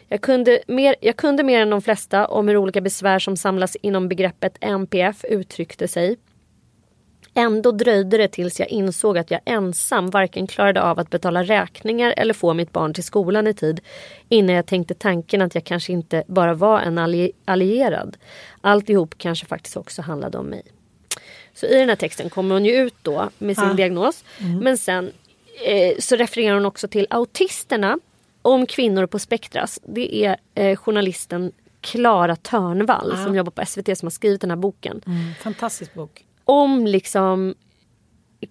Jag kunde, mer, jag kunde mer än de flesta om hur olika besvär som samlas inom begreppet NPF uttryckte sig. Ändå dröjde det tills jag insåg att jag ensam varken klarade av att betala räkningar eller få mitt barn till skolan i tid innan jag tänkte tanken att jag kanske inte bara var en alli allierad. Alltihop kanske faktiskt också handlade om mig. Så i den här texten kommer hon ju ut då med sin ah. diagnos. Mm. Men sen eh, så refererar hon också till autisterna om kvinnor på spektras. Det är eh, journalisten Klara Törnvall ah. som jobbar på SVT som har skrivit den här boken. Mm, fantastisk bok om liksom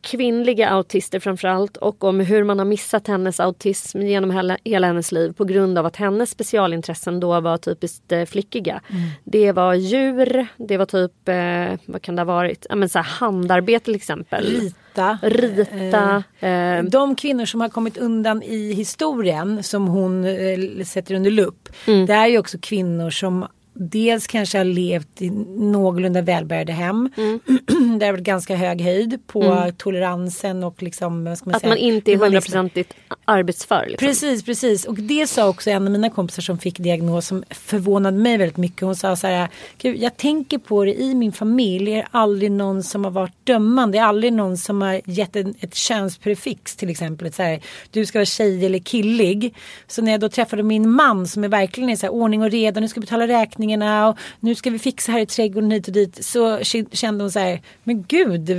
kvinnliga autister framförallt och om hur man har missat hennes autism genom hela, hela hennes liv på grund av att hennes specialintressen då var typiskt eh, flickiga. Mm. Det var djur, det var typ, eh, vad kan det ha varit, ja, men så här, handarbete till exempel. Rita. Rita. Eh, eh. De kvinnor som har kommit undan i historien som hon eh, sätter under lupp. Mm. Det är ju också kvinnor som dels kanske har levt i någorlunda välbärgade hem. Mm. det har varit ganska hög höjd på mm. toleransen och liksom, att säga, man inte är hundraprocentigt arbetsför. Liksom. Precis, precis. Och det sa också en av mina kompisar som fick diagnos som förvånade mig väldigt mycket. Hon sa så här, jag tänker på det i min familj, det är aldrig någon som har varit dömande, det är aldrig någon som har gett en, ett könsprefix till exempel. Så här, du ska vara tjej eller killig. Så när jag då träffade min man som är verkligen är så här, ordning och reda, nu ska betala räkningar räkningarna och nu ska vi fixa här i trädgården hit och dit. Så kände hon så här, men gud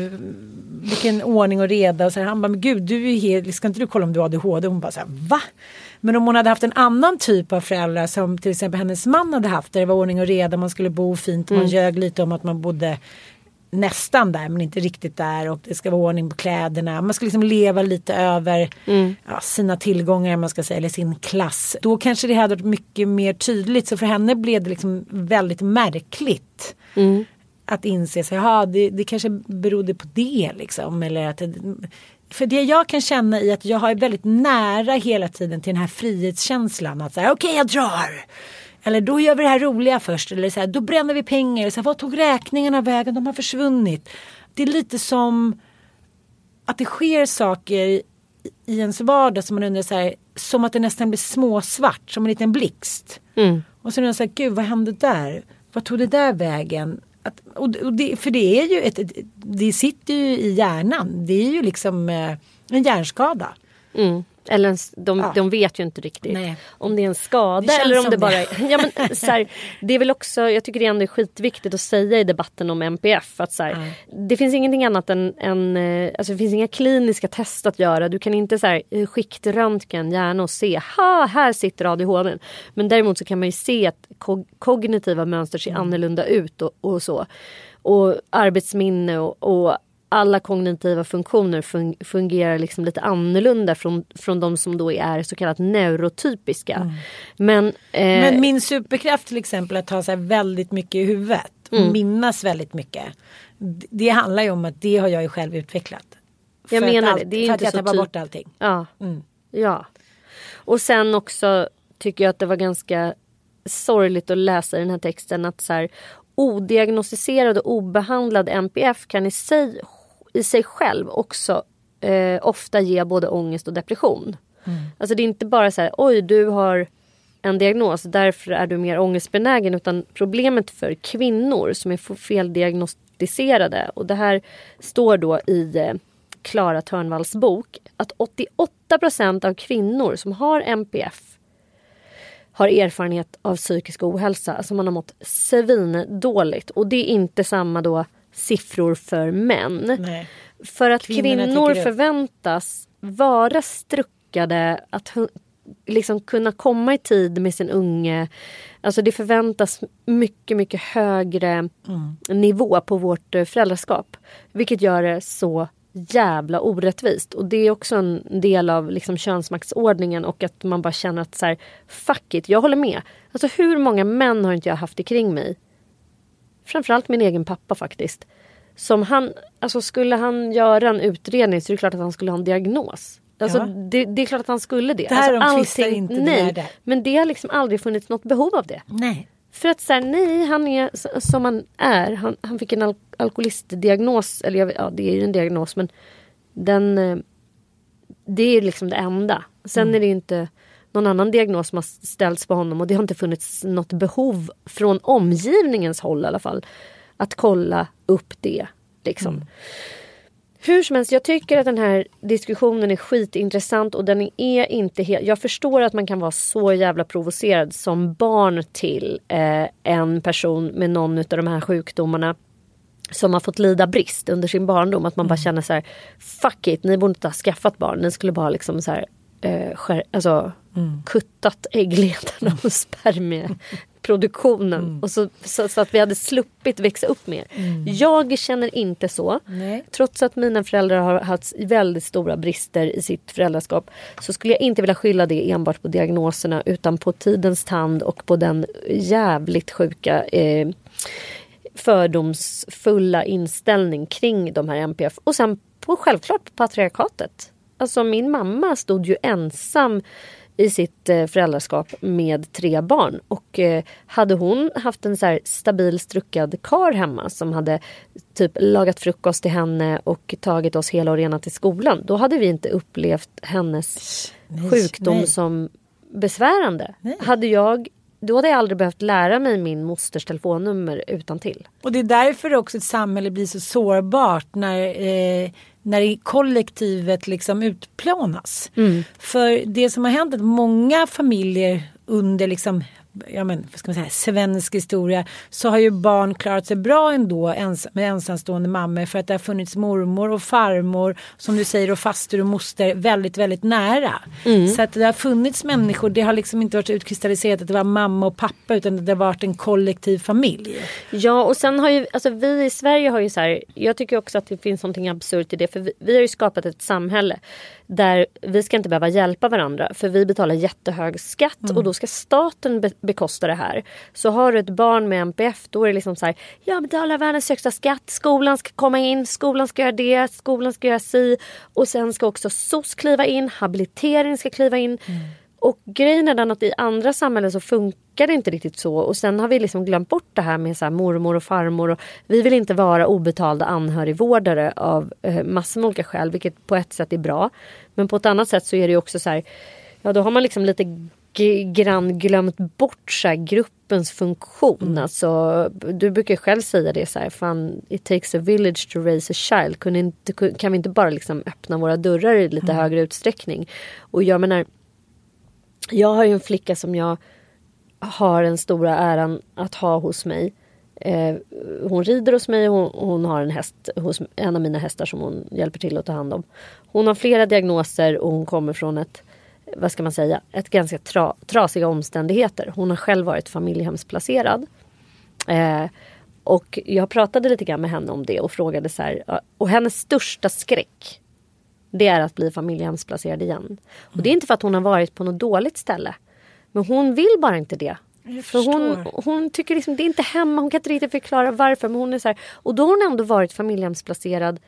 vilken ordning och reda. Och så här, han bara, men gud du är helt, ska inte du kolla om du har ADHD? Hon bara så här, va? Men om hon hade haft en annan typ av föräldrar som till exempel hennes man hade haft där det var ordning och reda, man skulle bo fint, mm. man ljög lite om att man bodde nästan där men inte riktigt där och det ska vara ordning på kläderna. Man ska liksom leva lite över mm. ja, sina tillgångar man ska säga eller sin klass. Då kanske det hade varit mycket mer tydligt så för henne blev det liksom väldigt märkligt. Mm. Att inse sig, jaha det, det kanske berodde på det liksom eller att för det jag kan känna i att jag är väldigt nära hela tiden till den här frihetskänslan. Att säga okej okay, jag drar. Eller då gör vi det här roliga först. Eller så här, då bränner vi pengar. Så här, vad tog räkningarna vägen? De har försvunnit. Det är lite som att det sker saker i ens vardag som man undrar så här, som att det nästan blir småsvart, som en liten blixt. Mm. Och så undrar man så här, gud vad hände där? Vad tog det där vägen? Att, och, och det, för det är ju ett, ett, det sitter ju i hjärnan. Det är ju liksom eh, en hjärnskada. Mm. Eller de, Ja. de vet ju inte riktigt Nej. om det är en skada eller om det bara är... Ja, men, så här, det är väl också, jag tycker det ändå är skitviktigt att säga i debatten om MPF att så här, det finns ingenting annat än, än eh, alltså det finns inga kliniska test att göra. Du kan inte så här, eh, skiktröntgen gärna och se, ha här sitter ADHD. Men däremot så kan man ju se att ko- kognitiva mönster ser annorlunda ut och, och så. Och arbetsminne och, och alla kognitiva funktioner fun- fungerar liksom lite annorlunda från, från de som då är så kallat neurotypiska. Men, eh, Men min superkraft till exempel att ha så väldigt mycket i huvudet och Mm. minnas väldigt mycket. Det handlar ju om att det har jag ju själv utvecklat. Jag För att menar det, det är För inte att jag tappar typ- bort allting. Ja. Mm. ja. Och sen också tycker jag att det var ganska sorgligt att läsa i den här texten att så här, odiagnostiserad och obehandlad NPF kan i sig, i sig själv också eh, ofta ge både ångest och depression. Alltså det är inte bara så här, oj du har en diagnos, därför är du mer ångestbenägen. Utan problemet för kvinnor som är feldiagnostiserade och det här står då i eh, Klara Törnvalls bok att 88 procent av kvinnor som har NPF har erfarenhet av psykisk ohälsa. Alltså man har mått svindåligt. Och det är inte samma då siffror för män. Nej. För att Kvinnorna kvinnor det. förväntas vara struckade, att liksom kunna komma i tid med sin unge. Alltså det förväntas mycket, mycket högre Mm. nivå på vårt eh, föräldraskap. Vilket gör det så jävla orättvist. Och det är också en del av liksom könsmaktsordningen och att man bara känner att så här, fuck it, jag håller med. Alltså hur många män har inte jag haft kring mig? Framförallt min egen pappa faktiskt. Som han, alltså skulle han göra en utredning så är det klart att han skulle ha en diagnos. Alltså Ja. det, det är klart att han skulle det. Därom alltså, tvistar inte de nej, lärde. Men det har liksom aldrig funnits något behov av det. Nej. För att säga nej, han är som han är. Han, han fick en al- alkoholistdiagnos. Eller jag, ja, det är ju en diagnos men den... eh, Det är liksom det enda. Sen är det ju inte någon annan diagnos som har ställts på honom och det har inte funnits något behov från omgivningens håll i alla fall. Att kolla upp det. Liksom. Hur som helst, jag tycker att den här diskussionen är skitintressant och den är inte helt... Jag förstår att man kan vara så jävla provocerad som barn till eh, en person med någon av de här sjukdomarna som har fått lida brist under sin barndom. Att man bara känner så här, fuck it, ni borde inte ha skaffat barn. Ni skulle bara liksom så här, eh, skär, alltså, kuttat äggledarna och spermieproduktionen. Och så, så, så att vi hade sluppit växa upp mer. Jag känner inte så. Nej. Trots att mina föräldrar har haft väldigt stora brister i sitt föräldraskap så skulle jag inte vilja skylla det enbart på diagnoserna utan på tidens tand och på den jävligt sjuka eh, fördomsfulla inställning kring de här MPF. Och sen på, självklart på patriarkatet. Alltså min mamma stod ju ensam i sitt eh, föräldraskap med tre barn. Och eh, hade hon haft en så stabil struckad kar hemma som hade typ lagat frukost till henne och tagit oss hela och rena till skolan. Då hade vi inte upplevt hennes Nej, sjukdom nej. som besvärande. Nej. Hade jag, då hade jag aldrig behövt lära mig min mosters telefonnummer utan till. Och det är därför också ett samhälle blir så sårbart när, eh, när kollektivet liksom utplånas. För det som har hänt är att många familjer under liksom Ja men vad ska man säga, svensk historia så har ju barn klarat sig bra ändå ens, med ensamstående mammor för att det har funnits mormor och farmor som du säger och faster och moster väldigt väldigt nära. Så att det har funnits människor, det har liksom inte varit utkristalliserat att det var mamma och pappa utan det har varit en kollektiv familj. Ja och sen har ju, alltså vi i Sverige har ju så här, jag tycker också att det finns någonting absurt i det för vi, vi har ju skapat ett samhälle där vi ska inte behöva hjälpa varandra för vi betalar jättehög skatt och då ska staten be, bekosta det här. Så har du ett barn med MPF då är det liksom så här. Jag betalar världens högsta skatt. Skolan ska komma in. Skolan ska göra det. Skolan ska göra si. Och sen ska också SOS kliva in. Habilitering ska kliva in. Mm. Och grejen är den att i andra samhällen så funkar det inte riktigt så. Och sen har vi liksom glömt bort det här med så här mormor och farmor. Och vi vill inte vara obetalda anhörigvårdare av eh, massor med olika skäl. Vilket på ett sätt är bra. Men på ett annat sätt så är det också så här. Ja då har man liksom lite grann glömt bort så här, gruppens funktion. Mm. Alltså, du brukar själv säga det så här, fan, it takes a village to raise a child. Kan, inte, kan vi inte bara liksom öppna våra dörrar i lite mm. högre utsträckning? Och jag menar, jag har ju en flicka som jag har den stora äran att ha hos mig. Eh, hon rider hos mig och hon, hon, har en häst hos en av mina hästar som hon hjälper till att ta hand om. Hon har flera diagnoser och hon kommer från ett vad ska man säga, ett ganska tra, trasiga omständigheter. Hon har själv varit familjehemsplacerad. Eh, och jag pratade lite grann med henne om det och frågade så här. Och hennes största skräck. Det är att bli familjehemsplacerad igen. Och det är inte för att hon har varit på något dåligt ställe. Men hon vill bara inte det. För hon, hon tycker liksom det är inte hemma. Hon kan inte riktigt förklara varför. Men hon är så här, och då har hon ändå varit familjehemsplacerad.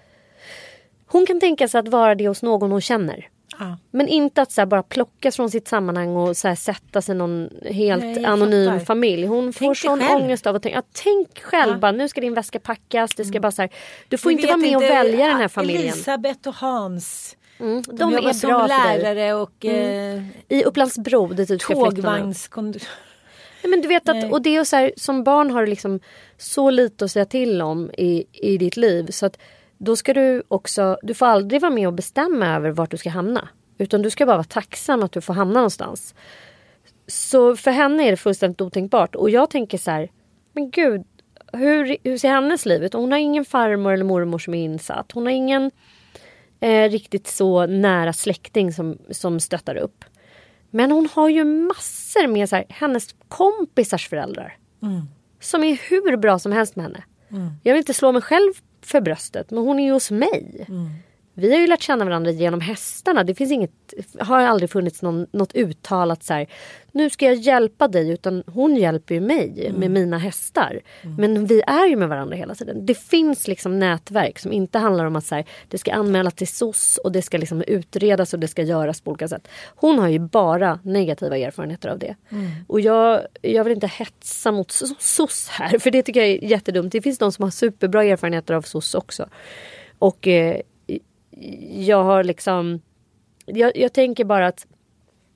Hon kan tänka sig att vara det hos någon hon känner. Ja. Men inte att så bara plockas från sitt sammanhang och så sätta sig någon helt Nej, anonym fattar. familj. Hon tänk får sån själv. ångest av att tänka. Ja, tänk själv ja. bara, nu ska din väska packas. Det ska mm. bara så här, du får Vi inte vara med inte, och välja den här familjen. Elisabeth och Hans. Mm, de, de är som bra lärare och mm. eh, I Upplandsbro. Typ Tågvagnskonduktör. Ja, men du vet att, och det är så här, som barn har du liksom så lite att säga till om i, i ditt liv. Så att då ska du också, du får aldrig vara med och bestämma över vart du ska hamna. Utan du ska bara vara tacksam att du får hamna någonstans. Så för henne är det fullständigt otänkbart. Och jag tänker så här, men gud, hur, hur ser hennes liv ut? Hon har ingen farmor eller mormor som är insatt. Hon har ingen eh, riktigt så nära släkting som, som stöttar upp. Men hon har ju massor med så här, hennes kompisars föräldrar. Mm. Som är hur bra som helst med henne. Mm. Jag vill inte slå mig själv för bröstet men hon är ju hos mig. Mm. Vi har ju lärt känna varandra genom hästarna. Det finns inget, har aldrig funnits någon, något uttalat så här, nu ska jag hjälpa dig utan hon hjälper ju mig mm. med mina hästar. Mm. Men vi är ju med varandra hela tiden. Det finns liksom nätverk som inte handlar om att så här, det ska anmälas till SOS och det ska liksom utredas och det ska göras på olika sätt. Hon har ju bara negativa erfarenheter av det. Mm. Och jag, jag vill inte hetsa mot SOS här för det tycker jag är jättedumt. Det finns de som har superbra erfarenheter av SOS också. Och eh, jag har liksom... Jag, jag tänker bara att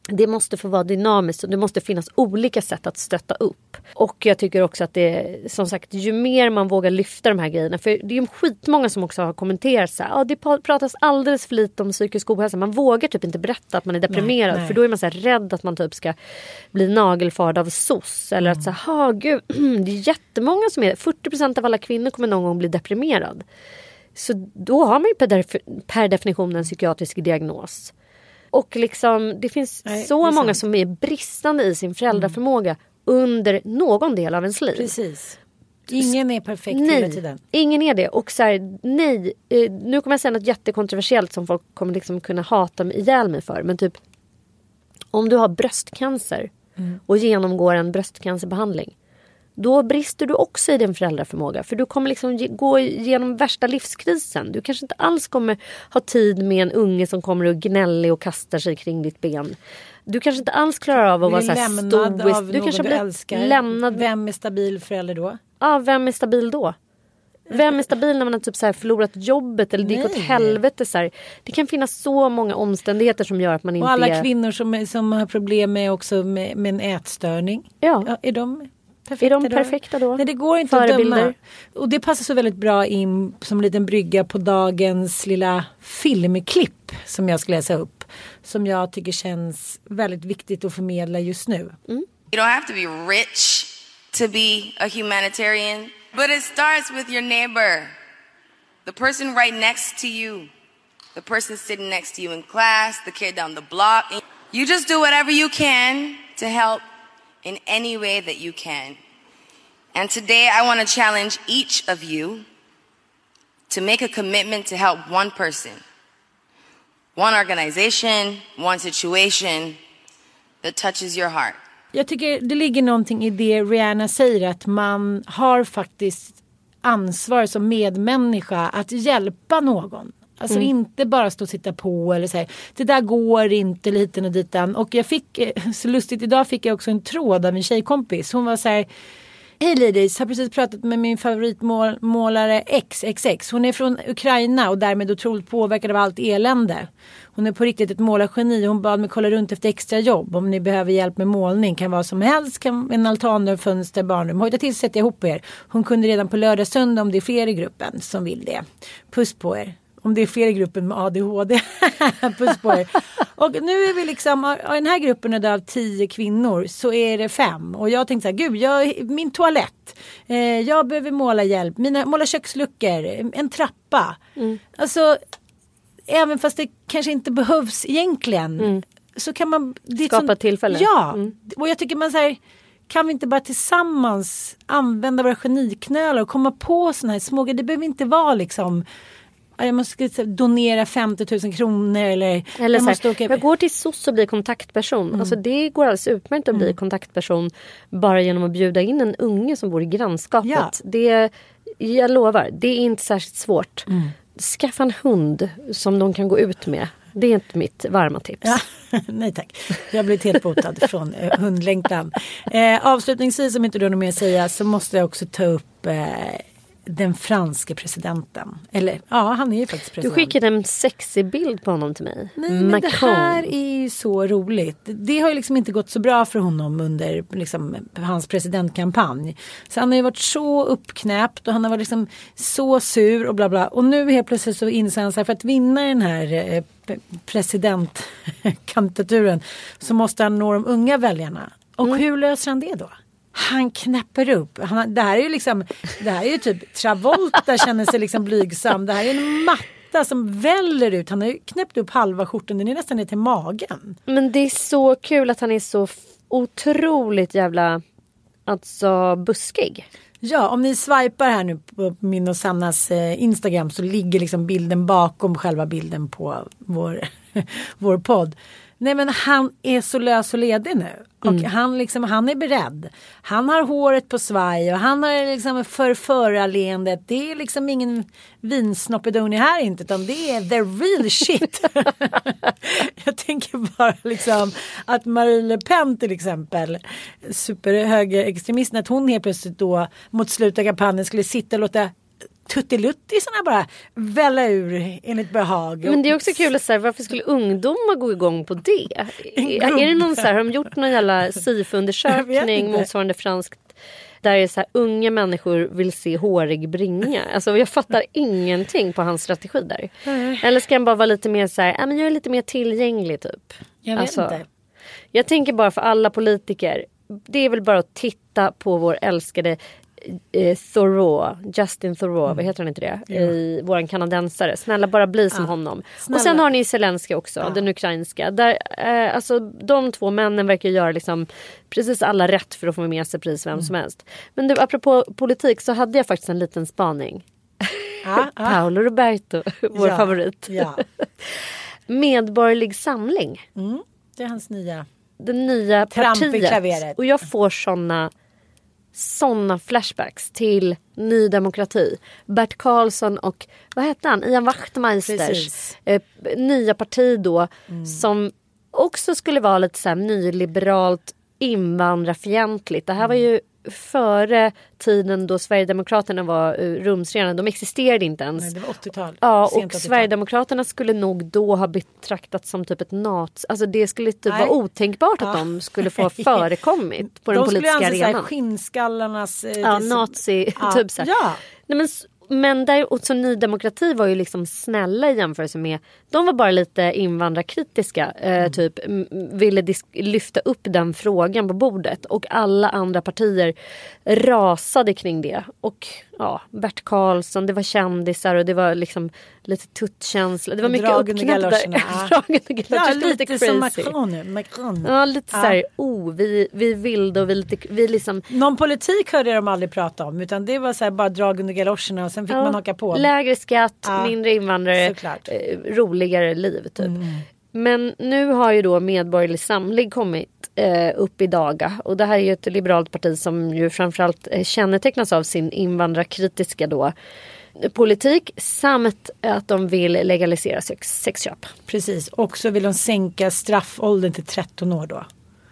det måste få vara dynamiskt och det måste finnas olika sätt att stötta upp. Och jag tycker också att det som sagt ju mer man vågar lyfta de här grejerna. För det är ju skitmånga som också har kommenterat så här, ah, det pratas alldeles för lite om psykisk ohälsa. Man vågar typ inte berätta att man är deprimerad nej, nej. för då är man så rädd att man typ ska bli nagelfard av SOS. Eller mm. att så här, gud, det är jättemånga som är, 40% av alla kvinnor kommer någon gång bli deprimerad. Så då har man ju per, per definition en psykiatrisk diagnos. Och liksom, det finns Nej, så det många som är bristande i sin föräldraförmåga mm. under någon del av ens liv. Precis. Ingen är perfekt nej, hela tiden. Ingen är det. Och så här, nej, eh, nu kommer jag säga något jättekontroversiellt som folk kommer liksom kunna hata mig ihjäl mig för. Men typ om du har bröstcancer mm. och genomgår en bröstcancerbehandling då brister du också i din föräldraförmåga. För du kommer liksom gå igenom värsta livskrisen. Du kanske inte alls kommer ha tid med en unge som kommer och gnäller och kastar sig kring ditt ben. Du kanske inte alls klarar av att vara så här stoisk. Du kanske blir älskar. lämnad. Vem är stabil förälder då? Ja, vem är stabil då? Vem är stabil när man har typ så förlorat jobbet eller det gick åt helvete? Så här. Det kan finnas så många omständigheter som gör att man inte Och alla är... kvinnor som, som har problem med också med, med en ätstörning. Ja. ja är de perfekta är de perfekta då? Nej det går inte Förebilder. att döma. Och det passar så väldigt bra in som en liten brygga på dagens lilla filmklipp som jag ska läsa upp. Som jag tycker känns väldigt viktigt att förmedla just nu. Mm. You don't have to be rich to be a humanitarian. But it starts with your neighbor. The person right next to you. The person sitting next to you in class. The kid down the block. You just do whatever you can to help in any way that you can. And today I want to challenge each of you to make a commitment to help one person, one organization, one situation that touches your heart. Jag tycker det ligger någonting i det Rihanna säger att man har faktiskt ansvar som medmänniska att hjälpa någon. Alltså Mm. inte bara stå och sitta på eller säga det där går inte liten och ditan. Och jag fick, eh, så lustigt idag fick jag också en tråd av en tjejkompis. Hon var så här Hej ladies, har precis pratat med min favoritmålare XXX. Hon är från Ukraina och därmed otroligt påverkad av allt elände. Hon är på riktigt ett målargeni. Hon bad mig kolla runt efter extra jobb. Om ni behöver hjälp med målning. Kan vara som helst. Kan en altandörr, fönster, barnrum. Hojta till så sätter jag ihop er. Hon kunde redan på lördag, söndag om det är fler i gruppen som vill det. Puss på er. Om det är fler i gruppen med ADHD. Puss på er. Och nu är vi liksom, av den här gruppen är det av tio kvinnor så är det fem. Och jag tänkte så här, gud, jag, min toalett. Eh, jag behöver måla hjälp. Mina, måla köksluckor. En trappa. Alltså, även fast det kanske inte behövs egentligen. Så kan man... Skapa ett tillfälle. Ja. Och jag tycker man säger kan vi inte bara tillsammans använda våra geniknölar och komma på sådana här små. Det behöver inte vara liksom jag måste donera 50 000 kronor eller, Eller jag måste här, åka... jag går till SOS och blir kontaktperson. Alltså det går alldeles utmärkt att bli kontaktperson bara genom att bjuda in en unge som bor i grannskapet. Ja. Det, jag lovar, det är inte särskilt svårt. Skaffa en hund som de kan gå ut med. Det är inte mitt varma tips. Ja, nej tack. Jag har blivit helt botad från eh, hundlängtan. Eh, avslutningsvis, om inte du har något mer att säga, så måste jag också ta upp eh, den franske presidenten. Eller ja, han är ju faktiskt Du president. skickade en sexig bild på honom till mig. Nej, men det här är ju så roligt. Det har ju liksom inte gått så bra för honom under liksom, hans presidentkampanj. Så han har ju varit så uppknäppt och han har varit liksom så sur och bla bla. Och nu helt plötsligt så inser han här för att vinna den här eh, presidentkandidaturen så måste han nå de unga väljarna. Och hur löser han det då? Han knäpper upp. Han, det här är ju liksom, det här är ju typ Travolta känner sig liksom blygsam. Det här är en matta som väller ut. Han har ju knäppt upp halva skjortan, den är nästan ner till magen. Men det är så kul att han är så otroligt jävla alltså buskig. Ja, om ni swipar här nu på min och Sannas eh, Instagram så ligger liksom bilden bakom själva bilden på vår, vår podd. Nej men han är så lös och ledig nu. Och han, liksom, han är beredd. Han har håret på svaj och han har liksom förförarleendet. Det är liksom ingen vinsnoppedoni här inte utan det är the real shit. Jag tänker bara liksom att Marie Le Pen till exempel, superhögerextremisten, att hon helt plötsligt då mot slutet av kampanjen skulle sitta och låta tuttiluttisarna bara välla ur enligt behag. Men det är också kul att säga varför skulle ungdomar gå igång på det? Är, det någon så här, har de gjort någon jävla SIFO-undersökning motsvarande franskt där är så här, unga människor vill se hårig bringa. Alltså jag fattar ingenting på hans strategi där. Eller ska han bara vara lite mer så här, "Ja, men jag är lite mer tillgänglig typ. Jag vet Alltså, inte. Jag tänker bara för alla politiker. Det är väl bara att titta på vår älskade eh, Thoreau, Justin Thoreau, Mm. vad heter han inte det? I, våran kanadensare. Snälla bara bli som honom. Snälla. Och sen har ni Zelensky också, den ukrainska. Där, eh, alltså, de två männen verkar göra liksom precis alla rätt för att få med sig pris Mm. vem som helst. Men du, apropå politik så hade jag faktiskt en liten spaning. Ja, ja. Paolo Roberto, vår Ja, favorit. Ja, Medborgerlig samling. det är hans nya. det nya Tramp partiet. Och jag får såna såna flashbacks till Ny Demokrati. Bert Karlsson och vad hette han? Ian Wachtmeisters eh, nya parti då. Som också skulle vara lite så här nyliberalt invandrarfientligt. Det här var ju före tiden då Sverigedemokraterna var uh, rumsrena. De existerade inte ens. Nej, det var 80-tal. Ja Sent och 80-tal. Sverigedemokraterna skulle nog då ha betraktats som typ ett nat... Alltså det skulle typ Nej. vara otänkbart att Ja. de skulle få förekommit på den De skulle politiska anse så här arenan. skinnskallarnas... eh, Ja, nazi, Ja, typ så här. Ja. Nej, men, men där, och så Ny Demokrati var ju liksom snälla i jämförelse med... De var bara lite invandrarkritiska. Eh, typ m- ville lyfta upp den frågan på bordet. Och alla andra partier rasade kring det. Och ja, Bert Karlsson, det var kändisar och det var liksom lite tuttkänsla. Det var mycket uppknäppt där. galoscherna, ja. Ja, galoscherna. lite, som Macron nu. Macron. Ja, lite så här, oh, vi, vi vilda och vi lite, vi liksom Någon politik hörde de aldrig prata om utan det var så här bara drag under galoscherna och sen fick Ja, man haka på. Lägre skatt, Ja, mindre invandrare, såklart. eh, roligare liv typ. Men nu har ju då Medborgerlig Samling kommit eh, upp i daga. Och det här är ju ett liberalt parti som ju framförallt eh, kännetecknas av sin invandrarkritiska då politik samt att de vill legalisera sex, sexköp. Precis, och så vill de sänka straffåldern till 13 år då.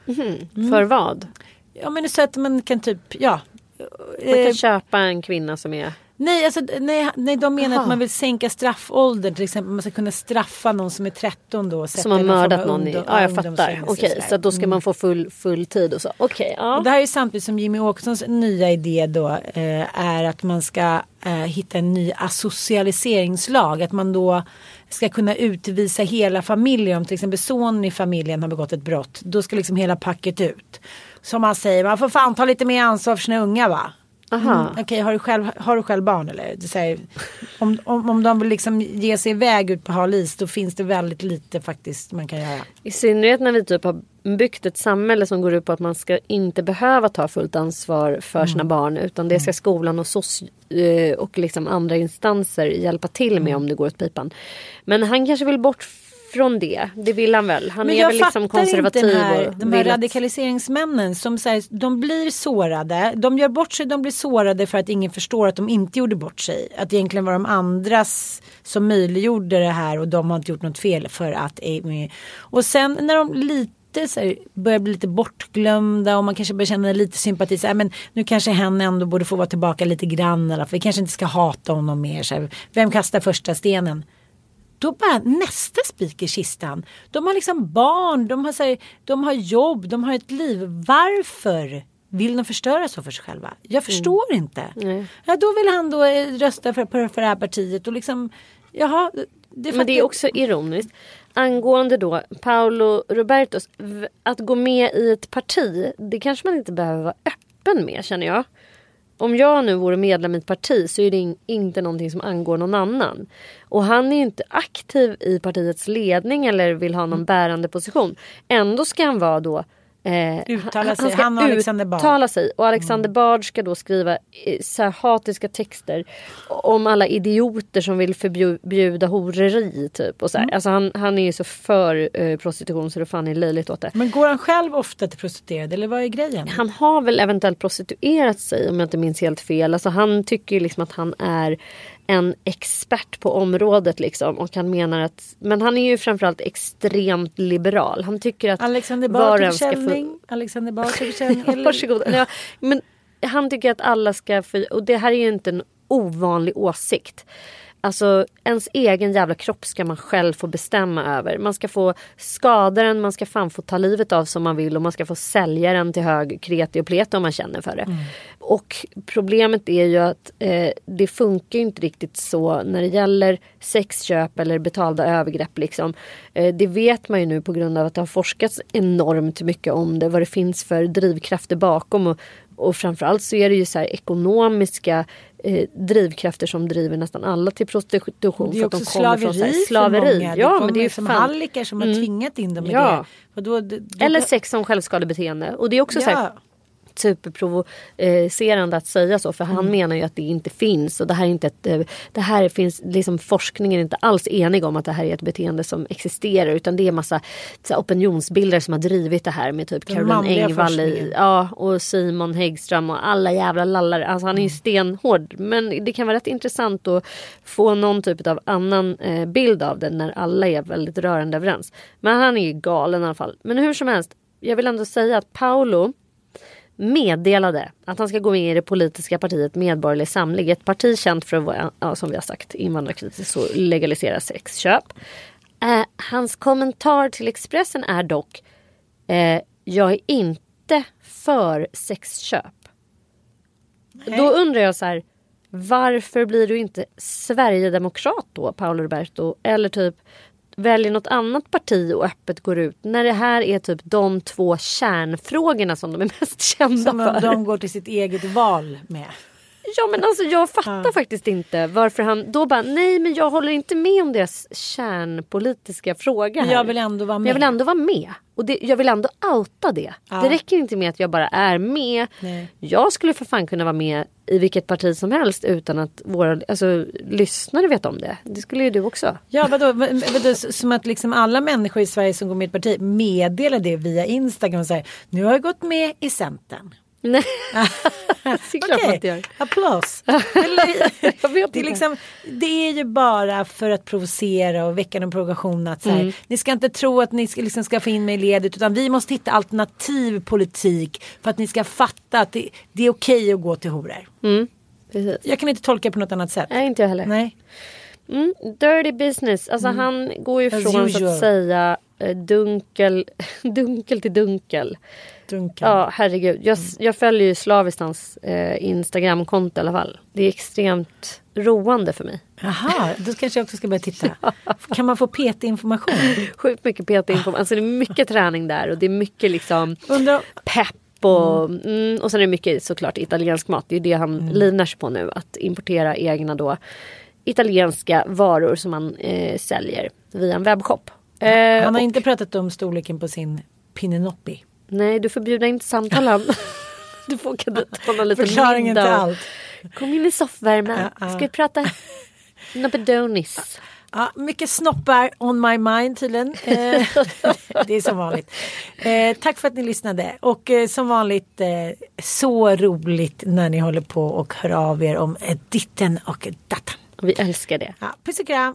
Mm. För vad? Ja men så att man kan typ, ja. Man kan Eh, köpa en kvinna som är... Nej, alltså, nej, nej, de menar Jaha. att man vill sänka straffåldern. Till exempel man ska kunna straffa någon som är 13 då. Som har mördat någon i... Ja jag fattar. Okej sådär. så då ska Mm. man få full, full tid och så. Okej ja. Och det här är samtidigt som Jimmy Åkessons nya idé då eh, är att man ska eh, hitta en ny asocialiseringslag. Att man då ska kunna utvisa hela familjen. Om till exempel sonen i familjen har begått ett brott. Då ska liksom hela packet ut. Som man säger, man får fan ta lite mer ansvar för sina unga va? Mm, Okej, har, du själv, har du själv barn eller? Det säger, om, om, om de vill liksom ge sig iväg ut på hal is då finns det väldigt lite faktiskt man kan göra. I synnerhet när vi typ har byggt ett samhälle som går ut på att man ska inte behöva ta fullt ansvar för sina barn. Utan det ska skolan och, soci- eh, och liksom andra instanser hjälpa till med om det går åt pipan. Men han kanske vill bort från det. Det vill han väl. Han är väl liksom konservativ. inte den här, och de här vill att- radikaliseringsmännen som säger de blir sårade. De gör bort sig, de blir sårade för att ingen förstår att de inte gjorde bort sig. Att det egentligen var de andras som möjliggjorde det här och de har inte gjort något fel för att. Och sen när de lite så här, börjar bli lite bortglömda och man kanske börjar känna lite sympati. Så här, men nu kanske hen ändå borde få vara tillbaka lite grann. Eller, för vi kanske inte ska hata honom mer. Så här, vem kastar första stenen? Då bara nästa spik i kistan. De har liksom barn, de har, så här, de har jobb, de har ett liv. Varför vill de förstöra så för sig själva? Jag förstår inte. Ja, då vill han då eh, rösta för, för, för det här partiet och liksom, jaha. Det Men det är också ironiskt. Angående då Paolo Robertos, att gå med i ett parti, det kanske man inte behöver vara öppen med känner jag. Om jag nu vore medlem i ett parti så är det in, inte någonting som angår någon annan. Och han är ju inte aktiv i partiets ledning eller vill ha någon bärande position. Ändå ska han vara då Eh, Uttala sig. ska Han och Alexander Bard. uttala sig. Och Alexander Bard ska då skriva eh, så hatiska texter om alla idioter som vill förbjuda horeri. Typ, och så här. Alltså han, han är ju så för eh, prostitution så det fan är löjligt åt det. Men går han själv ofta till prostituerade eller vad är grejen? Han har väl eventuellt prostituerat sig om jag inte minns helt fel. Alltså han tycker liksom att han är en expert på området liksom. Och han menar att, men han är ju framförallt extremt liberal. Han tycker att Alexander var Bard till en ska få-. Alexander Bard Varsågod. Ja, men han tycker att alla ska få, och det här är ju inte en ovanlig åsikt. Alltså ens egen jävla kropp ska man själv få bestämma över. Man ska få skada den, man ska fan få ta livet av som man vill och man ska få sälja den till hög kreti och pleti om man känner för det. Och problemet är ju att eh, det funkar ju inte riktigt så när det gäller sexköp eller betalda övergrepp. Liksom. Eh, det vet man ju nu på grund av att det har forskats enormt mycket om det. Vad det finns för drivkrafter bakom. Och, och framförallt så är det ju så här ekonomiska eh, drivkrafter som driver nästan alla till prostitution. Det är för att de också kommer slaveri, här för slaveri. många. Ja, det men det är som fan- hallickar som har Mm. tvingat in dem i Ja. det. Då, då, då, Eller sex som självskadebeteende. Och det är också så här, Ja. Superprovocerande att säga så. För han Mm. menar ju att det inte finns. Och det här, är inte ett, eh, det här finns, liksom forskningen är inte alls enig om att det här är ett beteende som existerar. Utan det är massa opinionsbildare som har drivit det här med typ Den Caroline Engvall i, ja, och Simon Häggström och alla jävla lallare. Alltså han är ju Mm. stenhård. Men det kan vara rätt intressant att få någon typ av annan eh, bild av det när alla är väldigt rörande överens. Men han är ju galen i alla fall. Men hur som helst, jag vill ändå säga att Paolo meddelade att han ska gå med i det politiska partiet Medborgerlig Samling. Ett parti känt för att vara, ja, som vi har sagt, invandrarkritiskt och legalisera sexköp. Eh, hans kommentar till Expressen är dock eh, Jag är inte för sexköp. Då undrar jag så här Varför blir du inte Sverigedemokrat då Paolo Roberto? Eller typ väljer något annat parti och öppet går ut när det här är typ de två kärnfrågorna som de är mest kända Som för. de går till sitt eget val med. Ja men alltså jag fattar faktiskt inte varför han då bara nej men jag håller inte med om deras kärnpolitiska fråga här. Jag vill ändå vara Men jag vill med. ändå vara med. Och det, jag vill ändå outa det. Ja. Det räcker inte med att jag bara är med. Nej. Jag skulle för fan kunna vara med i vilket parti som helst utan att våra alltså, lyssnare vet om det. Det skulle ju du också. Ja vadå, vad- vadå, som att liksom alla människor i Sverige som går med i ett parti meddelar det via Instagram och säger nu har jag gått med i Centern. Nej, det är klart man inte gör. applås. Det, är liksom, det är ju bara för att provocera och väcka en provokation att så här, Mm. ni ska inte tro att ni ska, liksom ska få in mig i ledet utan vi måste hitta alternativ politik för att ni ska fatta att det, det är okej att gå till horor. Precis. Jag kan inte tolka på något annat sätt. Nej inte jag heller. Nej. Mm, dirty business. Alltså han går ju från så att säga eh, dunkel, dunkel till dunkel. Dunkel. Ja herregud. Jag, jag följer ju slaviskt hans eh, Instagramkonto i alla fall. Det är extremt roande för mig. Jaha, då kanske jag också ska börja titta. Kan man få PT-information? Sjukt mycket PT info. Alltså det är mycket träning där och det är mycket liksom Undrar, pepp och, mm, och sen är det mycket såklart italiensk mat. Det är ju det han livnär sig på nu. Att importera egna då italienska varor som han eh, säljer via en webbshop. Eh, han har och- inte pratat om storleken på sin Pininoppi. Nej, du får bjuda in till samtal. han. Du får åka dit ha en liten Förklaringen till middag. och- allt. Kom in i soffvärmen. Ska vi prata Nobbedonis? Ja, mycket snoppar on my mind tydligen. Eh, det är som vanligt. Eh, tack för att ni lyssnade. Och eh, som vanligt så roligt när ni håller på och hör av er om ditten och datten. Vi älskar det. Ja, puss och kram.